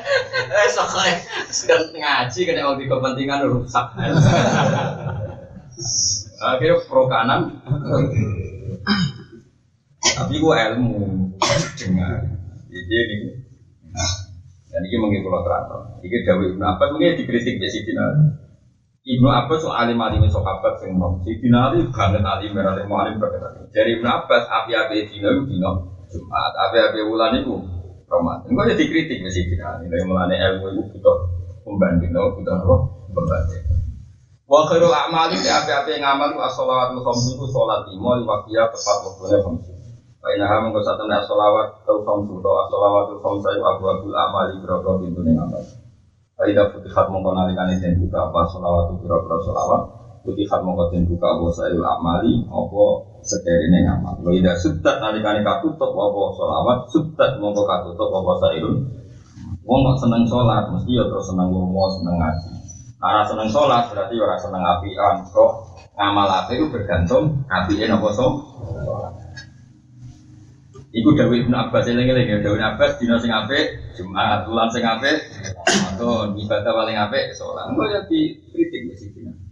Eh soalnya sedang ngaji kena waktu kepentingan rusak. Akhirnya pro kanan. Tapi gua ilmu dengar. Jadi ini. Dan ini mungkin kalau terang. Ini Dawi Ibnu Abbas mungkin dikritik di sini. Ibnu Abbas so alim alim sahabat sing nom. Si dinari banget alim alim alim berkata. Dari Ibnu Abbas api-api dina itu dina Jumat, api-api wulan itu Ramadan. Enggak jadi kritik mesti kita. Nilai mulane ilmu itu butuh pembanding, no, butuh apa? Pembanding. Wa khairul a'mali bi api-api ngamal ku as-shalawatul khamsu ku salat lima di waktunya tepat waktunya khamsu. Wa inna ha mengko satune as-shalawat tul khamsu to as-shalawatul khamsu iku abu abul amali biro-biro pintune ngamal. Fa idza futihat mengko nalikane den buka apa shalawatul biro-biro shalawat futihat mengko den buka apa sayul amali apa sekerine ngamal. Wa idza subtat nalikane katutup apa sholawat, subtat mongko katutup apa sairun. Wong kok seneng sholat, mesti ya terus seneng lomo, seneng ngaji. Karena seneng sholat berarti ora seneng apian. Kok ngamal api itu bergantung apian apa so? Iku Dawi Ibn Abbas yang lagi lagi Dawi Abbas dino sing apik Jumat, bulan sing apik Ramadan, ibadah paling apik sholat. Enggak ya dikritik mesti dino.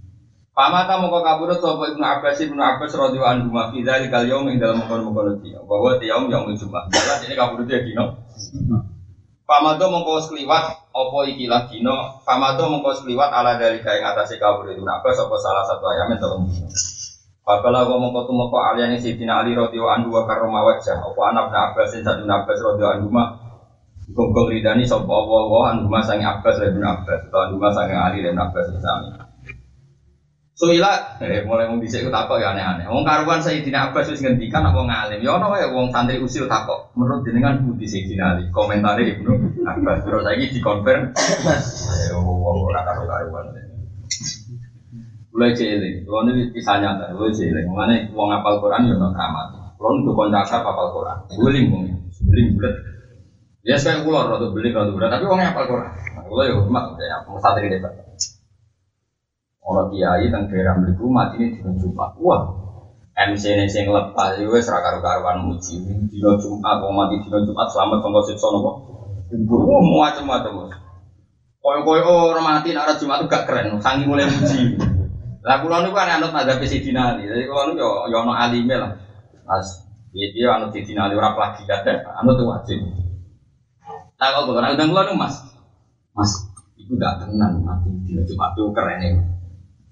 Pamata mongko kabudut sapa Ibnu Abbas Ibnu Abbas radhiyallahu anhu ma fi dzalikal yaum ing dalam mengkono-mengkono dina. Bahwa yaum yaum Jumat. Jelas ini kabudut ya dino. Pamado mongko sekliwat apa ikilah dino. Pamado mongko sekliwat ala dari ing atase kabudut Ibnu Abbas apa salah satu ayam dino. Babala wa mongko tumeka aliyane Sidina Ali radhiyallahu anhu wa karrama wajah. Apa anak Ibnu Abbas satu Abbas radhiyallahu anhu ma Gogol ridani sapa Allah wa anhu ma Abbas Ibnu Abbas. Atau anhu ma Ali Ibnu Abbas sami. Soila, eh, mulai mau bisa ikut takok ya aneh-aneh. Wong karuan Sayyidina Abbas wis ngendikan apa ngalim. Ya ono wae wong santri usil takok. Menurut jenengan budi Sayyidina Ali. Komentare Ibnu Abbas. Terus saiki dikonfirm. Eh wong ora karo karuan. Mulai cilik, kalau ini kisah nyata, mulai cilik. Mengenai wong apal Quran ya ono keramat. Kalau untuk kontak apal Quran, beling bung, beling bulat. Ya saya keluar rada beling rada berat, tapi orangnya apal Quran. Kalau ya hormat, ya ini debat. Orang kiai tentang daerah beliku mati ini di Jumat. Wah, MC ini sing lepas itu wes raka karuan muji. Dino Jumat, mau mati dino Jumat selamat tonggo siksa nopo. Wah, macam-macam. Koyo-koyo orang mati nak Jumat itu gak keren, sangi mulai muji. Lah kula niku kan anut madzhab Sidina Ali. Jadi kula niku yo yo ono alime lah. Mas, dia dia anut Sidina Ali ora lagi kate, anut wajib. Nah kalau bukan undang kula Mas. Mas, itu gak tenan mati di Jumat itu keren ya.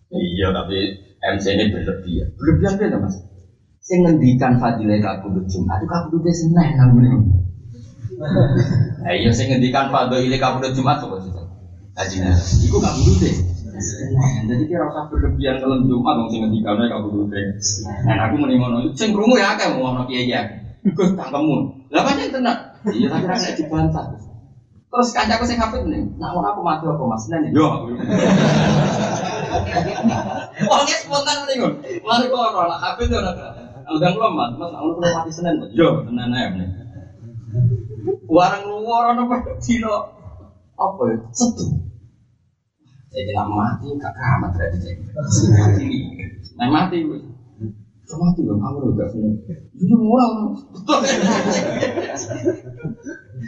Iya, tapi MC ini berlebihan. Berlebihan beda Mas. Saya ngendikan fadilah kabudut Jumat itu kabudutnya seneng nganggur ini. Nah [laughs] iya saya ngendikan fadilah kabudut Jumat tuh sih. Ajinya, itu kabudutnya. Nah, jadi kira usah berlebihan kalau Jumat dong sing ngendikane kabudut. Nah aku mending ngono. Sing krungu ya akeh ngono kiai ya. Gus tangkemu. Lah pancen tenan. Iya tapi ra nek dibantah. Terus kancaku sing hafid nih, nah ora aku mati apa Mas Nen. Yo. [laughs] Wong es spontan nih kon. Mari kok ora lah yo ora. Udah belum Mas, Mas aku perlu mati Senin. Yo, Senin ae nih. Warang luar ana dino apa ya? Setu. Saya bilang mati, gak keramat berarti saya. Mati nih, nah mati gue. Mati dong, kamu udah seneng. Itu murah,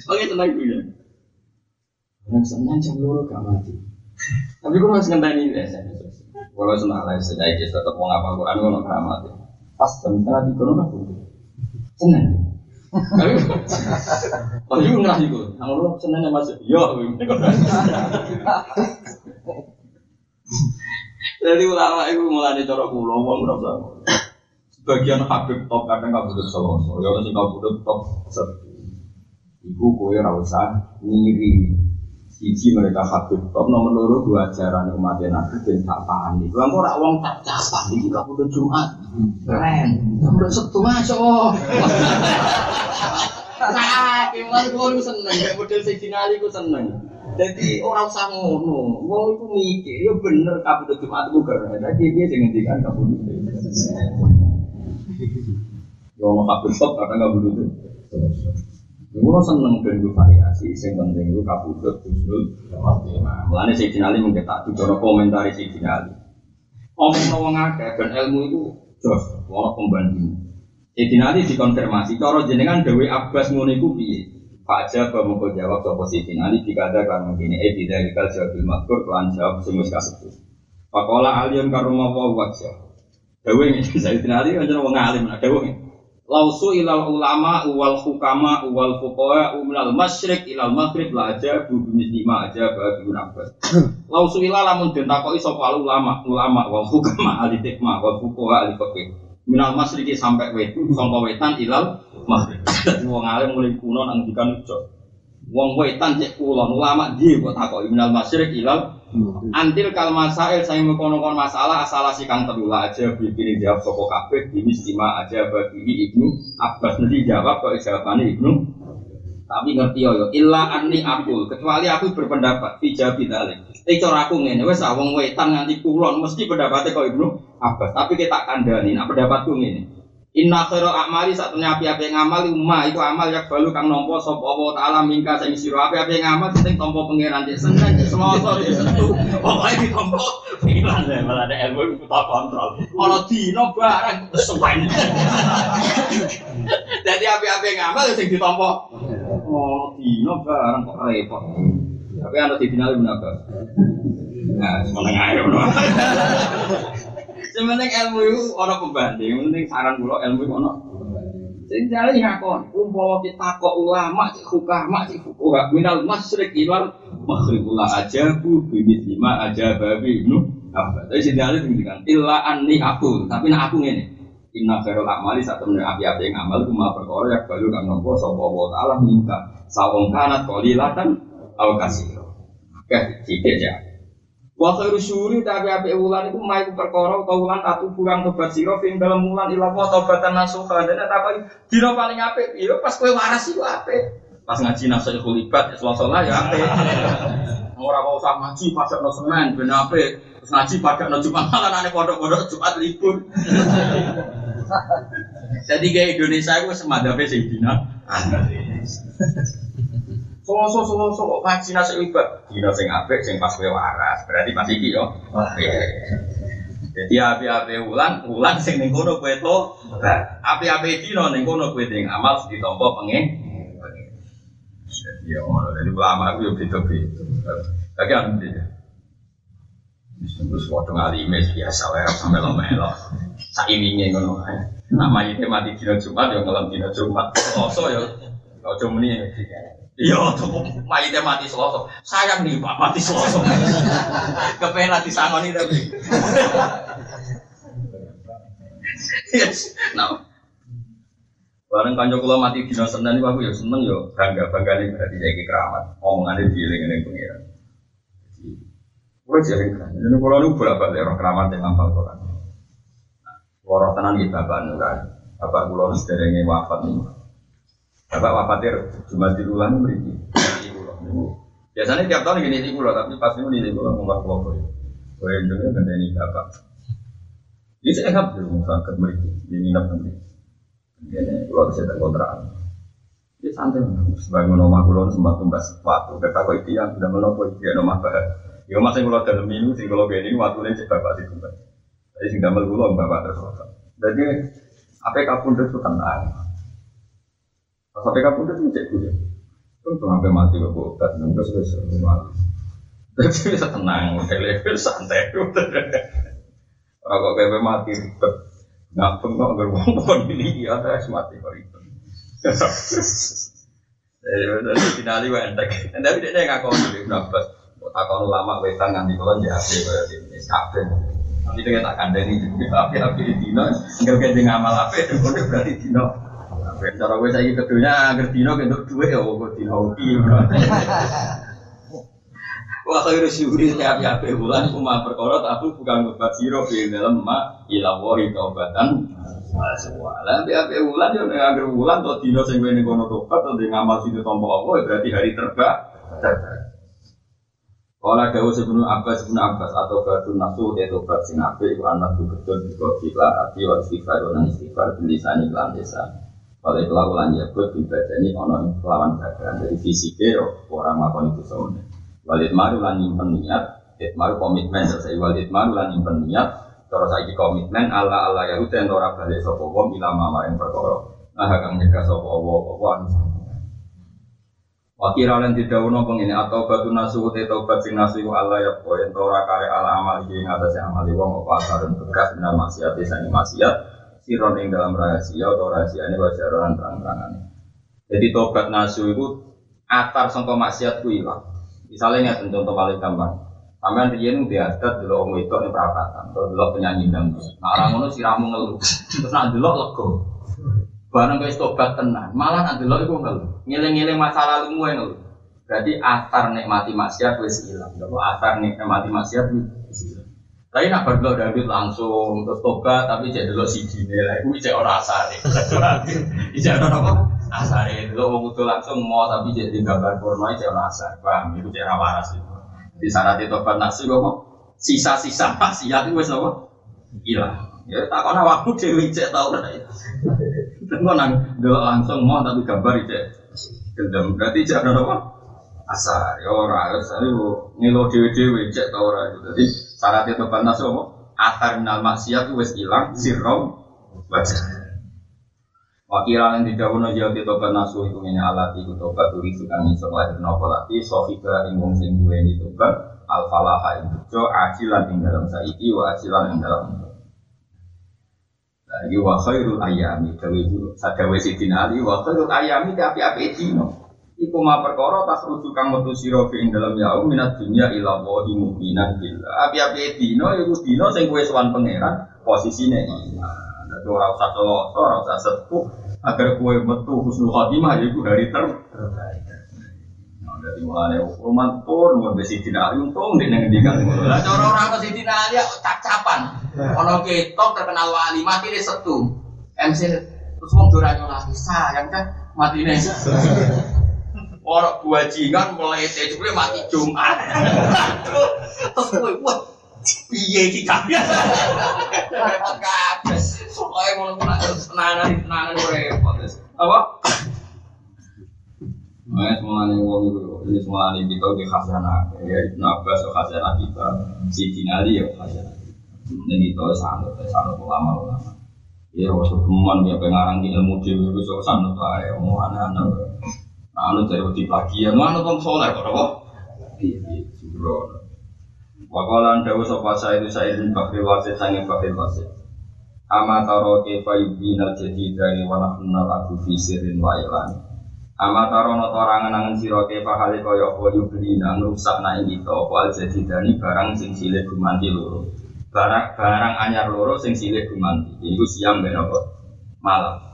Oke, tenang gue ya. Yang jam loro gak mati. Tapi gue masih ngenteni ini ya, kalau senang lah sedikit tetap mau ngapa Quran gue nggak keramat. Pas jam setengah tiga nggak butuh. Senang. Tapi gue ngerasa itu, kamu lu senang masuk. Yo, Jadi ulama itu mulai cara kulo, wong merasa. Sebagian Habib top kadang nggak butuh solo, ya orang sih nggak butuh top. Ibu kue rasa ngiri. Siji mereka Habib top nomor loro dua ajaran umat Nabi dan tak paham nih. Bang ora wong tak capan iki gak butuh Jumat. Keren. Nomor satu masuk. Nah, kemudian gue seneng, model sejinali gue seneng. Jadi orang usah ngono, wong itu mikir, ya bener kabudut Jumat itu keren. Jadi dia sing ngendikan kabudut. Ya ono kabudut kadang kabudut Ngono seneng ben variasi, sing penting itu kabudut usul khotimah. Mulane sing dinali mungkin tak dicoba komentar sing dinali. Omong wong akeh ben ilmu itu jos, ora pembanding. Jadi nanti dikonfirmasi, cara jenengan Dewi Abbas ngono iku piye? Jabba mau jawab sopo Siti nanti dikata kan begini, eh tidak dikal jawabil maktur kelan jawab semus. Pakola aliyun karuma wa wajah. Dewi ini saya nanti kan wong alim nah Dewi. Lausu ilal ulama wal hukama wal fuqaha umlal masyrik ilal maghrib la aja bu lima aja bagi Abbas. [coughs] Lausu ilal lamun den takoki sapa ulama ulama wal hukama ahli hikmah wal fuqaha ahli fiqh. Minal masriki sampai wet sangka wetan ilal maghrib. [coughs] Wong alim mulai kuno nang dikan ujo wong wetan cek kulon ulama dia kok takoki minal masrik ilal antil kal masail saya mengkonon masalah asal si kang aja bikin jawab soko kabeh ini stima aja bagi ibnu abbas. Nanti jawab kok jawabannya ibnu. Tapi ngerti yo illa anni akul kecuali aku berpendapat tidak bidalik Eh cara aku ngene wes wong wetan nganti kulon. Mesti pendapatnya kok Ibnu Abbas. Tapi kita kandani nah pendapatku ngene Inna khairal a'mali satunya api-api ngamal umma itu amal yak balu kang nompo sapa Allah taala mingka sing sira. Api-api ngamal sing tompo pangeran cek senen cek semoso cek setu pokoke ditompo pikiran saya malah ada ilmu kita kontrol. Ana dino barang suwen Jadi api-api ngamal sing ditompo oh dino barang kok repot. Tapi ana di final menapa Nah, semeneng ae Sementing ilmu itu ono pembanding, penting saran kula ilmu itu ono. Sing jare ngakon, umpama kita kok ulama cek hukama cek fuqaha minal masyriq ilal maghrib la ajabu bibit lima aja babi ibnu apa. Tapi sing jare ngendikan illa anni aku, tapi nak aku ngene. Inna khairul amali saat temen api-api yang amal kuma perkara yang balu kang nopo sapa wa taala minta sawong kanat qalilatan au kasiro. Oke, sithik ya. Wa khairu syuri tapi api wulan iku mai ku perkara utawa wulan tatu kurang tobat sira ping dalam wulan ila wa tobatan nasuha dene tak dina paling apik ya pas kowe waras iku apik. Pas ngaji nafsu ibad ya selasa ya apik. [laughs] Ora kok usah ngaji padakno Senin ben apik. Terus ngaji padakno Jumat malah ane pondok-pondok Jumat libur. [laughs] Jadi kayak Indonesia itu semadapnya Sayyidina [laughs] Solo solo solo vaksinasi ibat. Dino sing apik sing pas kowe waras. Berarti pas iki yo. Jadi api-api ulang, ulang sing ning kono kowe to. Api-api dino ning kono kowe ning amal ditampa pengen. Jadi ya ngono. Jadi ulama aku yo beda-beda. Kaki anu dia. Terus waktu biasa wae sampe lo-melo. Ngono ae. Nama itu mati dino Jumat yo ngelam dino Jumat. Yo. Ojo muni. Iya, mayitnya mati selosok. Sayang nih pak mati selosok. Kepengen di sangoni tapi. yes, nah. Bareng kanjo kula mati dina Senin niku aku ya seneng ya bangga nih berarti jadi keramat. Omongannya dieling ning pengiran. Kulo jadi kan. Jadi kulo niku bolak-balik orang keramat yang ngapal Quran. Waro tenan iki bapak kan. Bapak kulo sederenge wafat nih. Bapak wafatir cuma di bulan beri. Biasanya tiap tahun gini di pulau, tapi pas ini di pulau ngomong pulau ya. Gue yang juga gede ini bapak. Ini saya dulu sakit beri di nginep nanti. Ini pulau bisa kontrakan. Ini santai sebagai nomah pulau sempat tumbas waktu. Kata kau itu yang sudah menopo dia nomah bapak. Ya masih pulau dalam minggu sih kalau begini waktunya cek bapak sih tumbas. Jadi sih gambar pulau bapak terus. Jadi apa kapun itu tenang. Sampai kapun itu cek gue. Kan sampai mati kok obat, nunggu selesai rumah. Jadi bisa tenang, level santai. Kok kayak mati ribet. Ngapeng kok pohon ini ada es mati kok ribet. Jadi finali wa entek. Tapi dia nggak kau nih berapa. Takon lama wetan nganti ya kayak ini kabeh. Nanti dia tak kandani api-api di dino, enggak kayak ngamal ape, berarti dino. Cara gue saya kedunya agar dino untuk dua ya kok dino hoki. [laughs] Wah kalau syuri tiap tiap bulan cuma perkara tapi bukan bebat siro di dalam ma ilawahi taubatan semua. Lah tiap bulan yo nek agar bulan to dino sing wene kono tobat to ngamal situ tompo apa berarti hari terba. Kala dawu sebelum Abbas sebelum Abbas atau batu nasu ya tobat sing apik iku anak betul juga bila ati wa istighfar lan istighfar bilisani lan desa. Kalau kelakuan ya buat ini ono kelawan badan dari fisiknya orang melakukan itu semuanya. Walid maru lan nyimpen niat, it maru komitmen. Saya walid maru lan nyimpen niat, cara saya komitmen Allah Allah ya udah ora balik sapa wong ila mamaring perkara. Nah kang nyegah sapa apa anu Wakira lan didhawuhna pengene atau batu nasu te tobat sing nasu Allah ya poin ora kare ala amal iki ngatasé amal wong apa asarun bekas benar maksiat sangi maksiat siron ing dalam rahasia atau rahasia ini wajaran terang-terangan. Jadi tobat nasu itu atar sangka maksiat ku ilang. Misalnya ini contoh paling gampang. Sampean riyen di adat dulu om itu nih perapatan, atau dulu penyanyi dangdut. Nah orang ngono siramu ngeluh, terus nak dulu lego. Barang guys tobat tenan, malah nak dulu itu ngeluh. Ngiling-ngiling masa lalu mu ngeluh. Berarti asar nikmati maksiat wis ilang. Kalau asar nikmati maksiat wis ilang. Tapi nak berdua David langsung terus tobat, tapi cek dulu si Dine lah, itu cek orang asari. [laughs] Cek orang apa? Asari dulu mau butuh langsung mau tapi cek di gambar porno cek orang asari, paham? Itu cek rawaras itu. Di syarat itu tobat nasi kok sisa-sisa maksiat itu wes apa? Hilang. Ya tak kena waktu dewi cek tahu lah. Tengok nang dulu langsung mau tapi gambar cek gendam. Berarti cek orang apa? Asar. Ya orang asar itu ngelo dewi-dewi cek tahu lah. Jadi syarat itu tobat nasi apa? Atar minal maksiat itu wes hilang, sirrom wajah. Wakira yang tidak punya jauh di tobat nasu itu ini alat itu tobat turi sukan iso lahir nopo lati sofika ingkung sing dua ini tobat al falaha itu jo acilan ing dalam saiki wa acilan ing dalam lagi wa khairul ayami dawi sadawe sidin ali wa khairul ayami tapi api dino Iku ma perkara tas rujuk kang metu sira ing dalam yaum minat dunya ila wahi mu'minan billah. Api-api dino iku dino sing kowe sowan pangeran posisine iman. Dadi ora usah celaka, ora usah sepuh agar kowe metu husnul khotimah yaiku hari terbaik. Dadi mulane rumah tur nuwun besi dina untung nek nang ngendikan ngono. Lah cara ora ana sing dina ya cap-capan. Ana ketok terkenal wali mati di setu. MC terus wong ora nyolati sayang kan matine. Orang buajingan mulai tejule mati Jumat. Terus wah piye iki kabeh. Repot kabeh. Soalnya mau nunggu tenanan tenanan repot. Apa? Nah, semua nih uang itu, ini semua nih kita di khazanah, ya Ibn Abbas khazanah kita, si Dinali ya khazanah. Ini kita sanut, sanut ulama ulama. Ya, waktu teman dia pengarang ilmu dewi itu so sanut lah, ya mau anak-anak. Anu dari waktu pagi ya, mana tuh soleh kok, apa? Iya, iya, sembrono. Wakalan dawu sopa saya itu saya bin Bakri Wasid sange Bakri Wasid. Ama taro kefa yubina jadi dari wana kenal aku fisirin wa ilan. Ama taro no torangan angen siro kefa hali koyo apa yubina ngerusak na ing kita apa jadi dari barang sing silih gumanti loro. Barang barang anyar loro sing silih gumanti. Iku siang ben apa? Malam.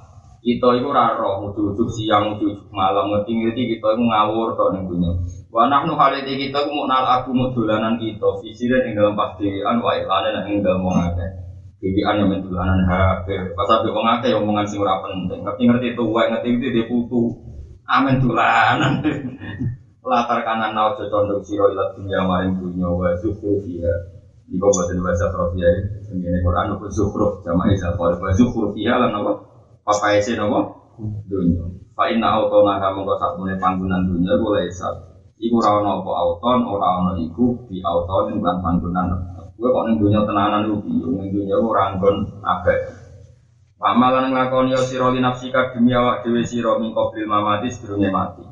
Kita iku ora roh ujug siang ujug malam ngerti-ngerti kita iku ngawur to ning dunya. Wa nahnu haliti kita ku nal aku mau dolanan kita fisiran ing dalam pasdean wa ilane ing dalam wong akeh. Dewian yang mendulanan HP. Pas abe wong akeh omongan sing ora penting. Ngerti-ngerti tuwa ngerti ngerti dia putu. Amen dolanan. [laughs] Latar kanan nau condong siro ilat dunia maring dunia wa zuhru fiha. Iku boten bahasa Sofia ini. Ini Quran apa zuhru jamaah isa qol wa zuhru fiha Papa ese napa? Dunia. Fa inna autona kamu kok sakmene panggonan dunia boleh isap. Iku ana apa auton, ora ana iku di auton lan panggonan. Gue kok ning dunia tenanan iku bingung, ning dunia ora nggon abek. Pamalan nglakoni ya sira li nafsika demi awak dhewe sira min qabil mamati sedurunge mati.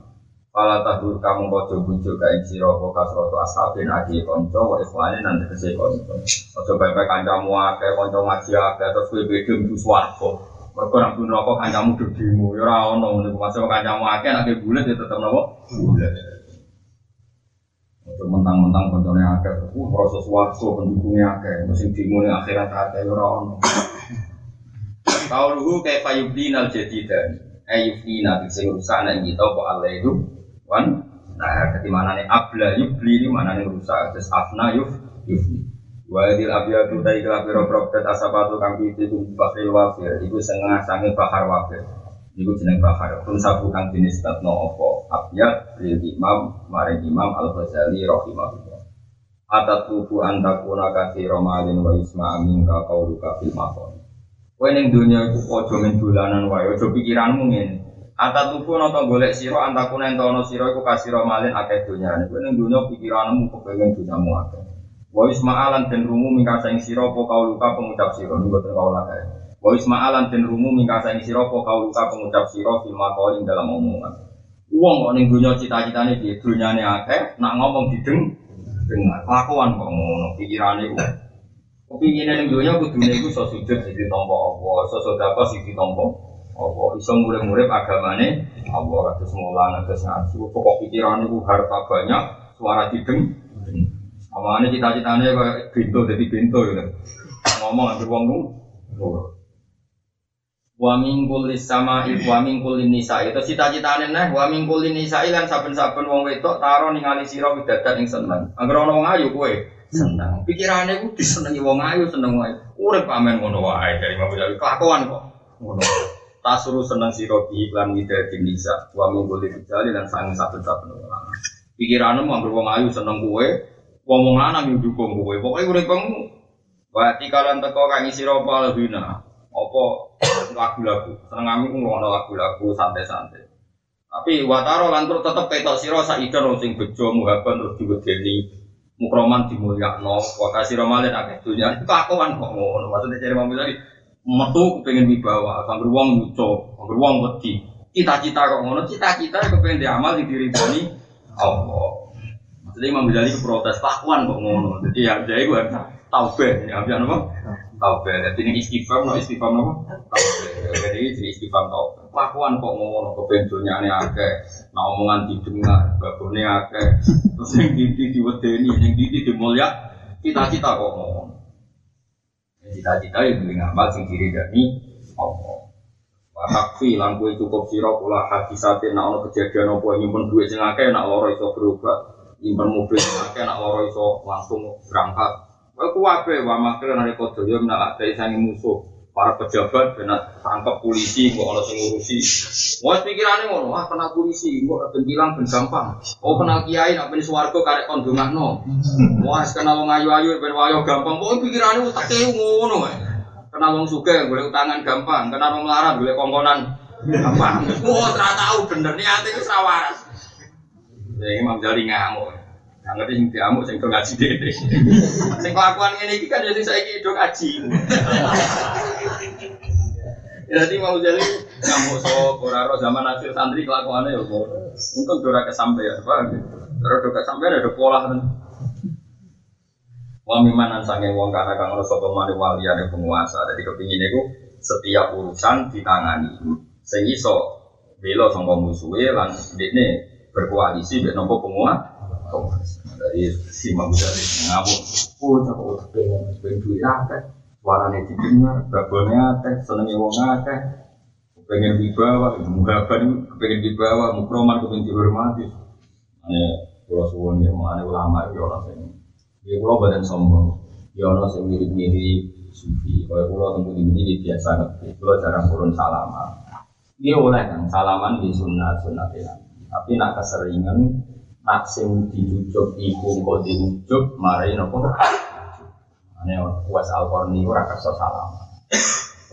Fala tadur kamu kocok bujuk kain sira apa kasroto asabin agi kanca wa ikhwane nang tegese kanca. Aja bae kancamu akeh kanca ngaji akeh terus kowe mlebu swarga. Mergo nek pun rokok kancamu dedimu ya ora ono niku masuk kancamu akeh nek bulet ya tetep napa? Bulet. Untuk mentang-mentang koncone akeh, uh proses waktu pendukungnya akeh, mesti dimulai akhirat akeh ya ora ono. Kauluhu kaifa yubdina al-jadidan. Ayyubdina bisa rusak nek kita kok Allah itu wan nah ketimana nih abla yubli ini mana nih rusak terus afna yuf yufni wa idil abiyatu dai kala piro propet asabatu kang piti ku bakri wafir iku setengah sange bahar wafir iku jeneng bahar pun sabu kang jenis tatno opo abiyat lil imam maring imam al ghazali rahimahullah atat tubuh antakuna kasih romalin wa isma amin ka kauluka fil maqam Kowe ning donya iku aja men dolanan wae, aja pikiranmu ngene. Ata tuku nata golek sira antakuna entono sira iku kasira malin akeh donyane. Kowe ning donya pikiranmu kepengin donyamu akeh. Wa isma'alan den rumu mingkasa ing sira apa kauluka pengucap sira niku boten kaula kae. Wa isma'alan den rumu mingkasa ing sira apa kauluka pengucap sira fil maqali dalam omongan. Wong kok ning donya cita-citane piye? Donyane akeh, nak ngomong dideng dengar. Kelakuan kok ngono, pikirane kok Kepingin yang dunia kudune iku iso sujud sing ditampa apa, iso sedekah sing ditampa apa, iso murid-murid agamane Allah kados mulan kados ngaji. Pokok pikiran iku harta banyak, suara dideng. Amane cita-citane kayak bintu dadi bintu gitu. Ngomong ambil wong lu. Wa min kulli sama'i wa min kulli nisa'i itu cita-citane neh wa min kulli nisa'i lan saben-saben wong wedok taro ningali sira widadan ing seneng. Angger ana wong ayu kowe seneng. Pikirane ku disenengi wong ayu seneng wae. Urip pamen ngono wae dari Ghazali kelakuan kok. Ngono. Tasuru seneng sira iklan widadi nisa. Wa min kulli rijali lan sang saben-saben wong. Pikiranmu angger wong ayu seneng kowe, wong wong lanang yo dukung kowe. Pokoke uripmu Wa tikalan teko kang isi ropa lebina. Apa lagu-lagu. Seneng kami ku lagu-lagu santai-santai. Tapi wataro lan terus tetep ketok sira saidan sing bejo muhaban terus diwedeni mukroman dimulyakno. Wa kasih romalin akeh dunya itu kelakuan kok ngono. Maksudnya cari mobil tadi metu pengen wibawa. Sambil wong lucu sambil wong wedi. Cita-cita kok ngono? Cita-cita kepengen diamal di diri boni Allah maksudnya Imam Ghazali protes kelakuan kok ngono. Jadi ya jadi gue taubeh ya apa apa? Taubeh jadi ini istighfar no istighfar no taubeh jadi ini istighfar taubeh kelakuan kok ngono dunia ini akeh nah omongan didengar babone akeh. Terus yang didi diwedeni yang didi dimulya cita-cita kok ngomong cita-cita yang beli ngamal sing diri dari Allah lan kowe cukup sira kula hadisatin nak ono kejadian apa nyimpen duit sing akeh nak lara iso berobat nyimpen mobil. Akeh nak lara iso langsung berangkat. Kowe kuwabe wa makre nari kodoyo menak ate sangi musuh. Para pejabat benar tangkap polisi kok ono sing ngurusi. Wes pikirane ngono wah kenal polisi kok ben ilang ben gampang. Oh kenal kiai nak ben swarga karek kon dongakno wah kenal wong ayu-ayu ben wayo gampang. Kok pikirane tak ngono wae Kenal wong suge boleh utangan gampang, kenal wong melarat boleh kongkonan gampang. Wah, ora tahu bener niate wis ra waras. Ya Imam Jali ngamuk. Nggak ngerti sing diamuk sing do ngaji dhewe. [laughs] Sing kelakuan ngene iki kan jadi saiki do ngaji. [laughs] Jadi mau jadi ngamuk so ora zaman akhir santri kelakuannya ya kok. Untung ora kesampaian, Pak. Terus do kesampaian ada pola kan. Wa mimanan sange wong kana kang ora sapa mari waliyane penguasa. Jadi kepingin iku setiap urusan ditangani. Sing iso bela sangka musuhe lan dekne berkoalisi mek nopo penguasa. Dari si Imam Ghazali ngamuk. Oh, tak pengen pengen duit akeh. Suarane didengar, babone akeh, senenge wong akeh. Pengen wibawa, mugaban pengen wibawa, mukroman pengen dihormati. Ane kula suwun ya, ane ulama iki ora sing Ya kula badan sombong. Ya ana sing mirip-mirip sufi. Kaya kula temu ini biasa ngerti. Kula jarang turun salaman. Dia oleh kan salaman di sunnah sunnah Tapi nak keseringan nak sing diujuk iku kok diujuk marai nopo. Ane was al korni ora kersa salaman.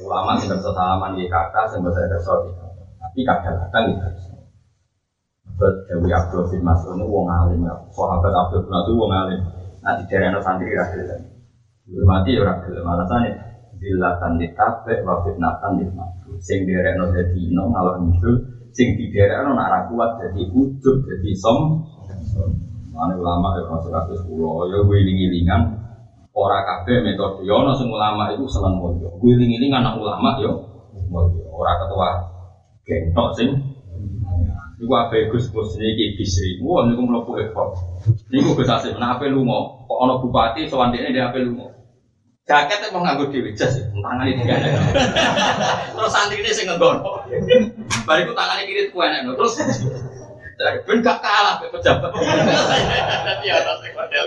Ulama sing kersa salaman di kata sing di kata. Tapi kadang-kadang Buat Dewi Abdul bin Mas'ud ini wong alim ya. Sahabat Abdul bin Mas'ud wong alim. Nah di daerah santri rakyat kan. Hormati ya rakyat. Alasannya dilatan ditape wa fitnatan ditmakru. Sing daerah no jadi ino ngalor ngidul. Sing daerah nak kuat jadi ujub jadi som. Mana ulama ya masuk kasus pulau. Ya wiling-wilingan. Ora kabeh metode. Ya ono sing ulama itu seneng mulya. Wiling-wilingan anak ulama yo. Mulya. Ora ketua gentok sing Iku apa Gus Gus niki bisri. Wah niku mlebu ekor. Niku Gus Asim, nah ape lunga? Kok ana bupati sowan dekne dia ape lunga? Jaket mau nganggo dhewe jas, tangane tiga Terus santri ini sing nggono. Bariku tangane kiri ku enek terus dari ben gak kalah be pejabat. Dadi ana sing model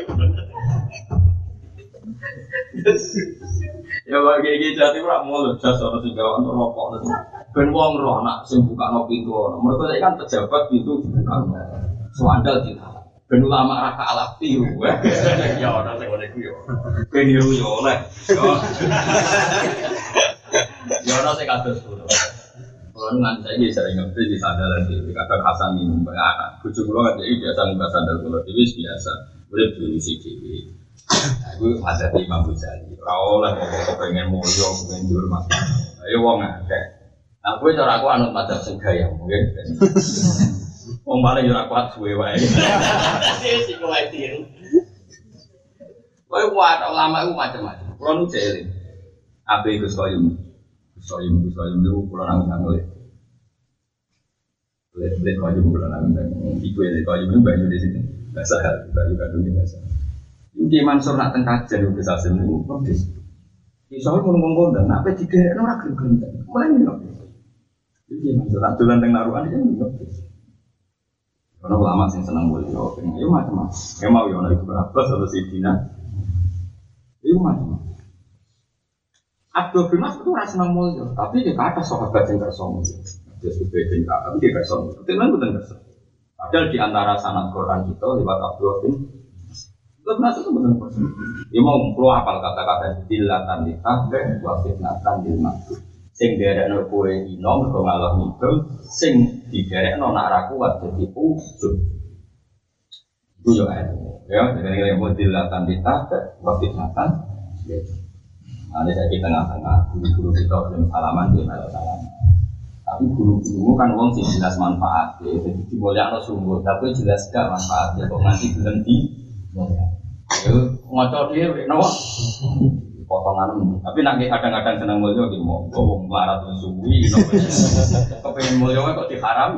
Ya bagi iki jati ora mulu jas ana sing gawe rokok terus. Ben wong roh nak sing buka no pintu ono. Mereka kan pejabat pintu dibuka. Suandal kita. Ben ulama ra kalah tiru. Ya ora sing ngene ku yo. Ben niru yo oleh. Ya ora sing kados kulo. Kulo ngan saiki sering ngerti di sandalan dhewe. Kadang Hasan ini anak. Bojo kulo kan jadi biasa mbak sandal kulo dhewe biasa. Urip dhewe si dhewe. Aku ada di Imam Ghazali. Ora oleh kok pengen mulya, pengen dihormat. Ayo wong akeh. Nah, gue cara aku anut macam sing gaya mungkin. Wong yo ora kuat suwe wae. Sing sing wae tiru. Kowe kuat ulama iku macam-macam. Kulo nu jeli. Ape Gus Koyum. Gus Koyum Gus Koyum niku kulo nang nang le. Le le Koyum kulo nang nang. Iku le Koyum niku banyu di situ. Bahasa hal, banyu kandung bahasa. Iki Mansur nak teng kajen Gus Asim niku protes. Iso ngomong ngomong nak pe digerekno ora gelem-gelem. Mulai ngono. Jadi maksud aturan teng naruhan juga. Karena ulama sing seneng boleh yo, pengen yo macam macam. Kayak mau yo itu berapa atau si Dina. Yo macam macam. Abdul bin Mas'ud itu rasa mulya, tapi dia kata sahabat yang mulya. Dia sudah tinggal, tapi dia mulya. Kemudian bukan kersa. Padahal di antara sanad Quran kita lewat Abdul bin Abdul Mas'ud itu benar. Dia mau keluar apal kata-kata dilatan ditahbe, wa fitnatan dil maksud sing derekno kowe ino mergo ngalah ngidul sing diderekno nak ra kuat dadi ujub itu yo ya jadi yang model latan ditata waktu natan ada saya di tengah-tengah guru-guru kita belum salaman di malah salaman tapi guru-guru kan wong sih jelas manfaat ya. Jadi diboleh sungguh tapi jelas gak manfaatnya kok nanti belum di Ayo ngocok dia, nawa potongan tapi nanti kadang-kadang senang mulia gitu mau ngomong melarat suwi [laughs] kepengen mulia kok diharam.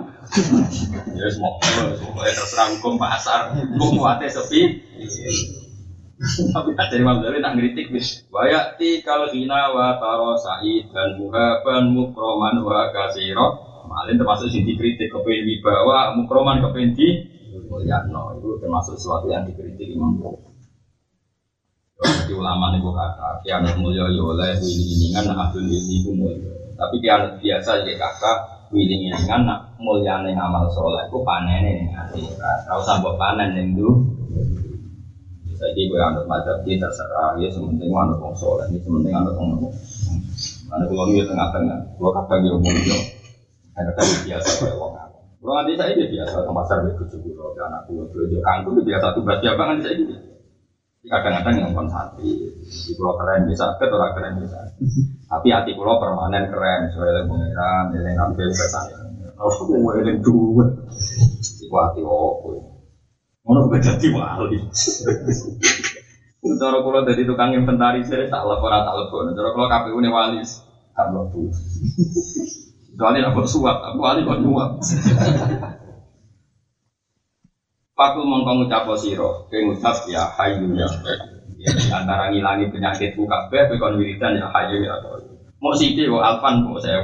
Ya semua semua terserah hukum pasar. Hukum wate sepi. Tapi ada Imam Ghazali tak ngeritik bis wayati kal hina wa taro sa'id dan muhaban mukroman wa kasiro. Malin termasuk sing dikritik kepengen dibawa mukroman kepengen di mulyano itu termasuk sesuatu yang dikritik Imam Ghazali jadi ulama nih kata, kiamat mulia ya oleh wiling-wilingan nak abdul ku mulia. Tapi kiamat biasa ya kakak wiling-wilingan nak mulia nih amal soleh ku panen nih akhirat. Kau sambut panen nih dulu. Saya ini gue anut madzhab dia terserah, ya sementing anut wong soleh, ya sementing anut nopo. Karena kalau ini tengah-tengah, kadang dia ngomong yo, ada kan biasa kayak wong apa. Kalau nanti saya biasa ke pasar begitu cukup, kalau anak gue belajar kangkung biasa tugas siapa kan saya gitu. Kadang-kadang yang kon santri, di pulau keren bisa, ke orang keren bisa. Tapi hati pulau permanen keren, soalnya pengiran, yang ngambil kesan. Aku mau eling dua, iku hati opo. Ngono kok dadi wali. Cara kula dadi tukang inventaris saya tak lapor tak lapor. Cara kula KPU ne wali tak mlebu. Soalnya aku suap, aku wali kok nyuap. Paku mongko ngucap sira, kowe ngucap ya hayu ya. Ya di antara ngilangi penyakitku kabeh kon wiridan ya hayu ya. Mau sithik kok alfan kok saya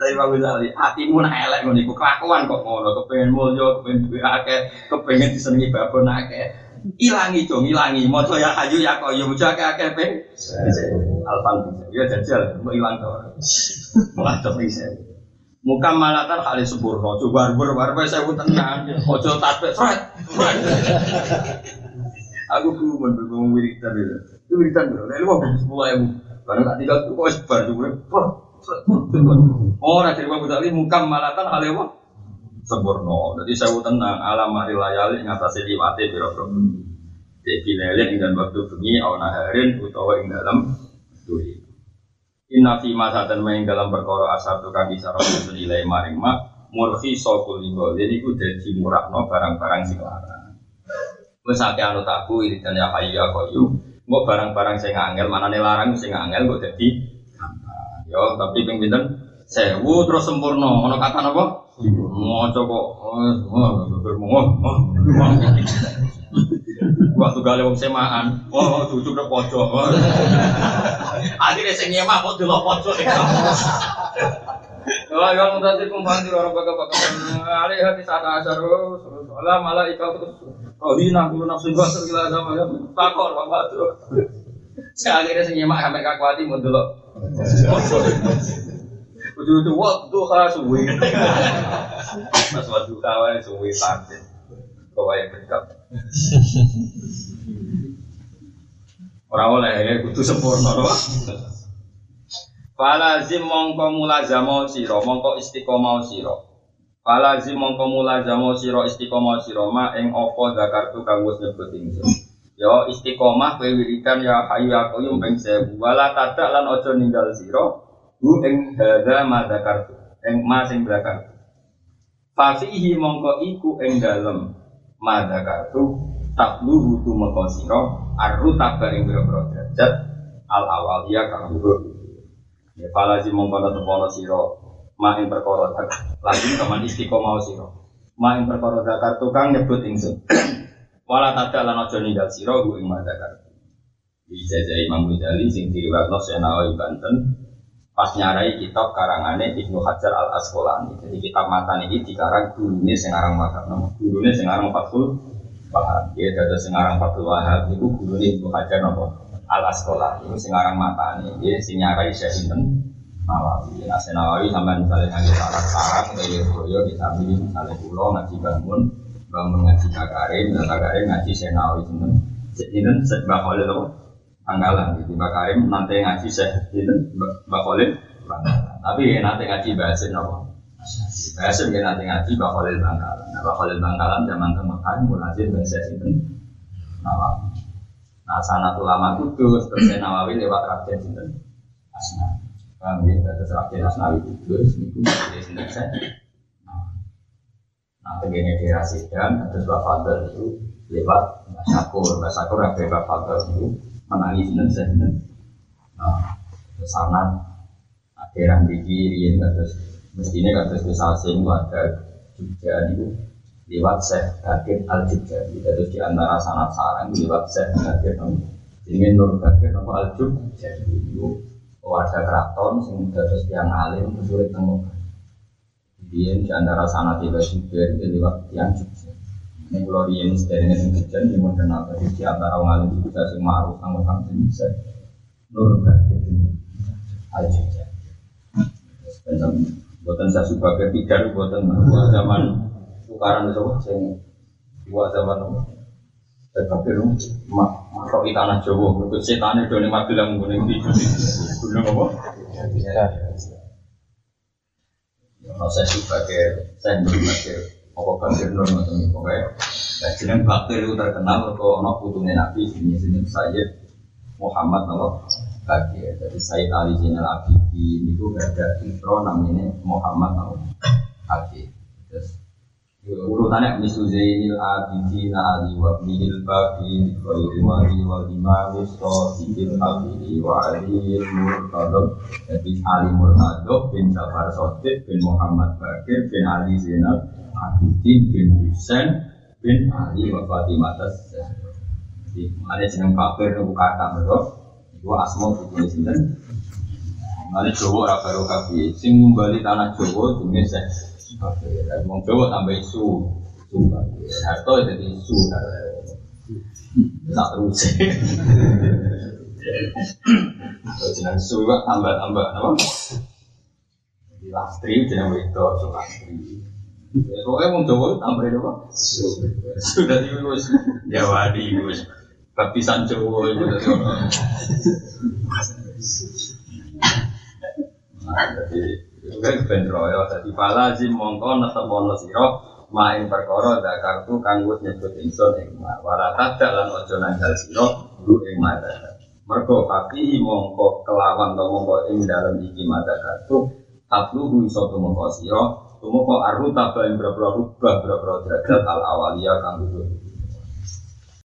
Tapi Pak Ghazali, hatimu nak elek ngono iku kelakuan kok ngono, kepengen mulya, kepengen duwe akeh, kepengen disenengi babon akeh. Ilangi dong, ilangi. Maca ya hayu ya koyo maca akeh-akeh pe. Alfan bisa. Ya jajal, mau ilang to. Malah to bisa. Muka malatan kali sempurna, coba barber barber saya pun tenang, ojo tasbih, seret, Aku tuh mau bergumul wiridan itu, itu wiridan bro, lalu mau sepuluh ribu, karena tak tinggal tuh kok sebar juga, Oh, dari Imam Ghazali mukam malatan hal apa? Sempurna. Jadi saya tenang. Alam hari layali ngatasi liwate biro-biro. Jadi lele dengan waktu bengi awan harin utawa ing dalam tuli. Inna fi masa dan main dalam perkara asar tukang isyarat senilai maring mak murfi sokul linggo. Jadi ku jadi murahno barang-barang sing larang. Wes akeh anut aku iridan ya hayu ya koyu. Mau barang-barang sing angel, mana nih larang sing angel kok jadi Ya, tapi ping pinten? Sewu terus sempurna. Ono kata napa? Maca kok Waktu gale wong semaan, oh cucuk nang pojok. [laughs] Akhirnya sing nyemak kok delok pojok. Wah, yang tadi kumpang di orang baga baga alih hati saat asar Allah malah ikau terus oh hina kulo nafsu gua tergila sama ya takor bapak tuh. Akhirnya sing nyemak sampai kakuati mau delok Ujung-ujung waktu khas suwi. [laughs] Mas waktu kawan suwi pantin. Kau yang dekat. Orang oleh ya kudu sempurna loh. Falazim mongko mulazamo siro, mongko istiqomah siro. Falazim mongko mulazamo siro istiqomah siro ma ing opo zakartu kang wis nyebut ingsun. Yo istiqomah kowe wiridan ya hayu ya qayyum ping 1000. Wala tadak lan aja ninggal sira hu ing hadza madzakartu. Ing ma sing zakartu. Fasihi mongko iku ing dalem madzakartu takluhu tu mongko sira arru tabar ing biro derajat al awaliyah kang dhuwur. Ya falazi mongko tepono sira ma ing perkara lagi teman istiqomah sira. Ma ing perkara zakartu kang nyebut ingsun. [clears throat] Wala tada lan aja ninggal sira ku ing madakar. Dijajah Imam Ghazali sing diriwayatno Senawi Banten pas nyarai kitab karangane Ibnu Hajar Al Asqalani. Jadi kitab mata ini dikarang gurune sing aran makam. Gurune sing aran Fathul Wahab. Ya dadi sing aran Fathul Wahab iku gurune Ibnu Hajar napa? Al Asqalani. Iku sing aran mata ini. Ya sing nyarai Syekh Sinten Nawawi. Nah, Senawi sampean misalnya ngaji sarang-sarang kaya boyo bisa misalnya pulau ngaji bangun bangun ngaji kakarim, kakarim ngaji senawi sinten. Sinten sebab oleh apa? Anggalan gitu. Kakarim nanti ngaji seh sinten Mbak Khalil. Tapi nanti ngaji bahasin apa? Bahasin dia nanti ngaji Mbak Khalil Bangkalan. Nah, Mbak Khalil Bangkalan zaman ke Mekah mulazim dan saya sinten Nawawi. Nah, sanat ulama kudus terus Nawawi lewat Raden sinten Asnawi. Paham ya? Terus Raden Asnawi kudus niku dia sinten saya Nah, di Rasidan, terus Mbak Fadl itu lewat Mbak Syakur, Mbak Syakur yang Mbak Fadl itu menangis dan senden. Nah, ke sana, akhiran di kiri, terus mestinya terus bisa asing warga Jogja itu lewat Syekh Bakir Al Jogja, terus di antara sanat sarang lewat Syekh Bakir ini Nur Bakir Al Jogja itu warga keraton sing terus yang alim sulit temukan dia di antara juga itu lewat yang juga ini kalau dia ini mau kenal tadi di antara orang alim juga sing maruf sama kamu bisa nur bakir. Aja buatan saya suka ketiga buatan. Zaman tukaran itu sing Dua zaman dan kafir mak makro di tanah Jawa, berikut setan itu nih mati dalam gunung di gunung apa? Saya sebagai saya sebagai apa kafir nur macam itu pokoknya. Nah, jeneng bakir itu terkenal kok ono putunya Nabi sini sini Sayyid Muhammad Allah Bakir. Jadi Sayyid Ali Zainal Abidin itu ada intro namanya Muhammad Allah Bakir. Terus urutannya misu Zainil Abidin Ali wa Bihil Bakir wa Ilmari wa Imam Sohibin Habib wa Ali Murtadab jadi Ali Murtadab bin Jafar Sotik bin Muhammad Bakir bin Ali Zainal Abidin bin Husain bin Ali wa Fatimah tas. Jadi ada jeneng kafir itu kata mereka. Itu asma bukunya sinten. Ada Jawa ora baru kafir. Sing ngumbali tanah Jawa saya. Kafir. Wong Jawa tambah isu. Harto jadi isu. Tak terus. Jeneng isu tambah-tambah apa? Di lastri jeneng wedok, so Pokoknya mau Jawa tambahin apa? Sudah wis Jawa di wis baptisan Jawa itu jadi itu kan bentroyo. Jadi falazim mongko netemono siro main perkara zakartu kanggo nyebut ingsun ing ma. Wala tadak lan aja nanggal siro guru ing mata. Mergo papi mongko kelawan to mongko ing dalem iki mata kartu tatlu iso tumeka sira Tumoko aru taba yang berapa rubah berapa derajat al awaliyah kang dulu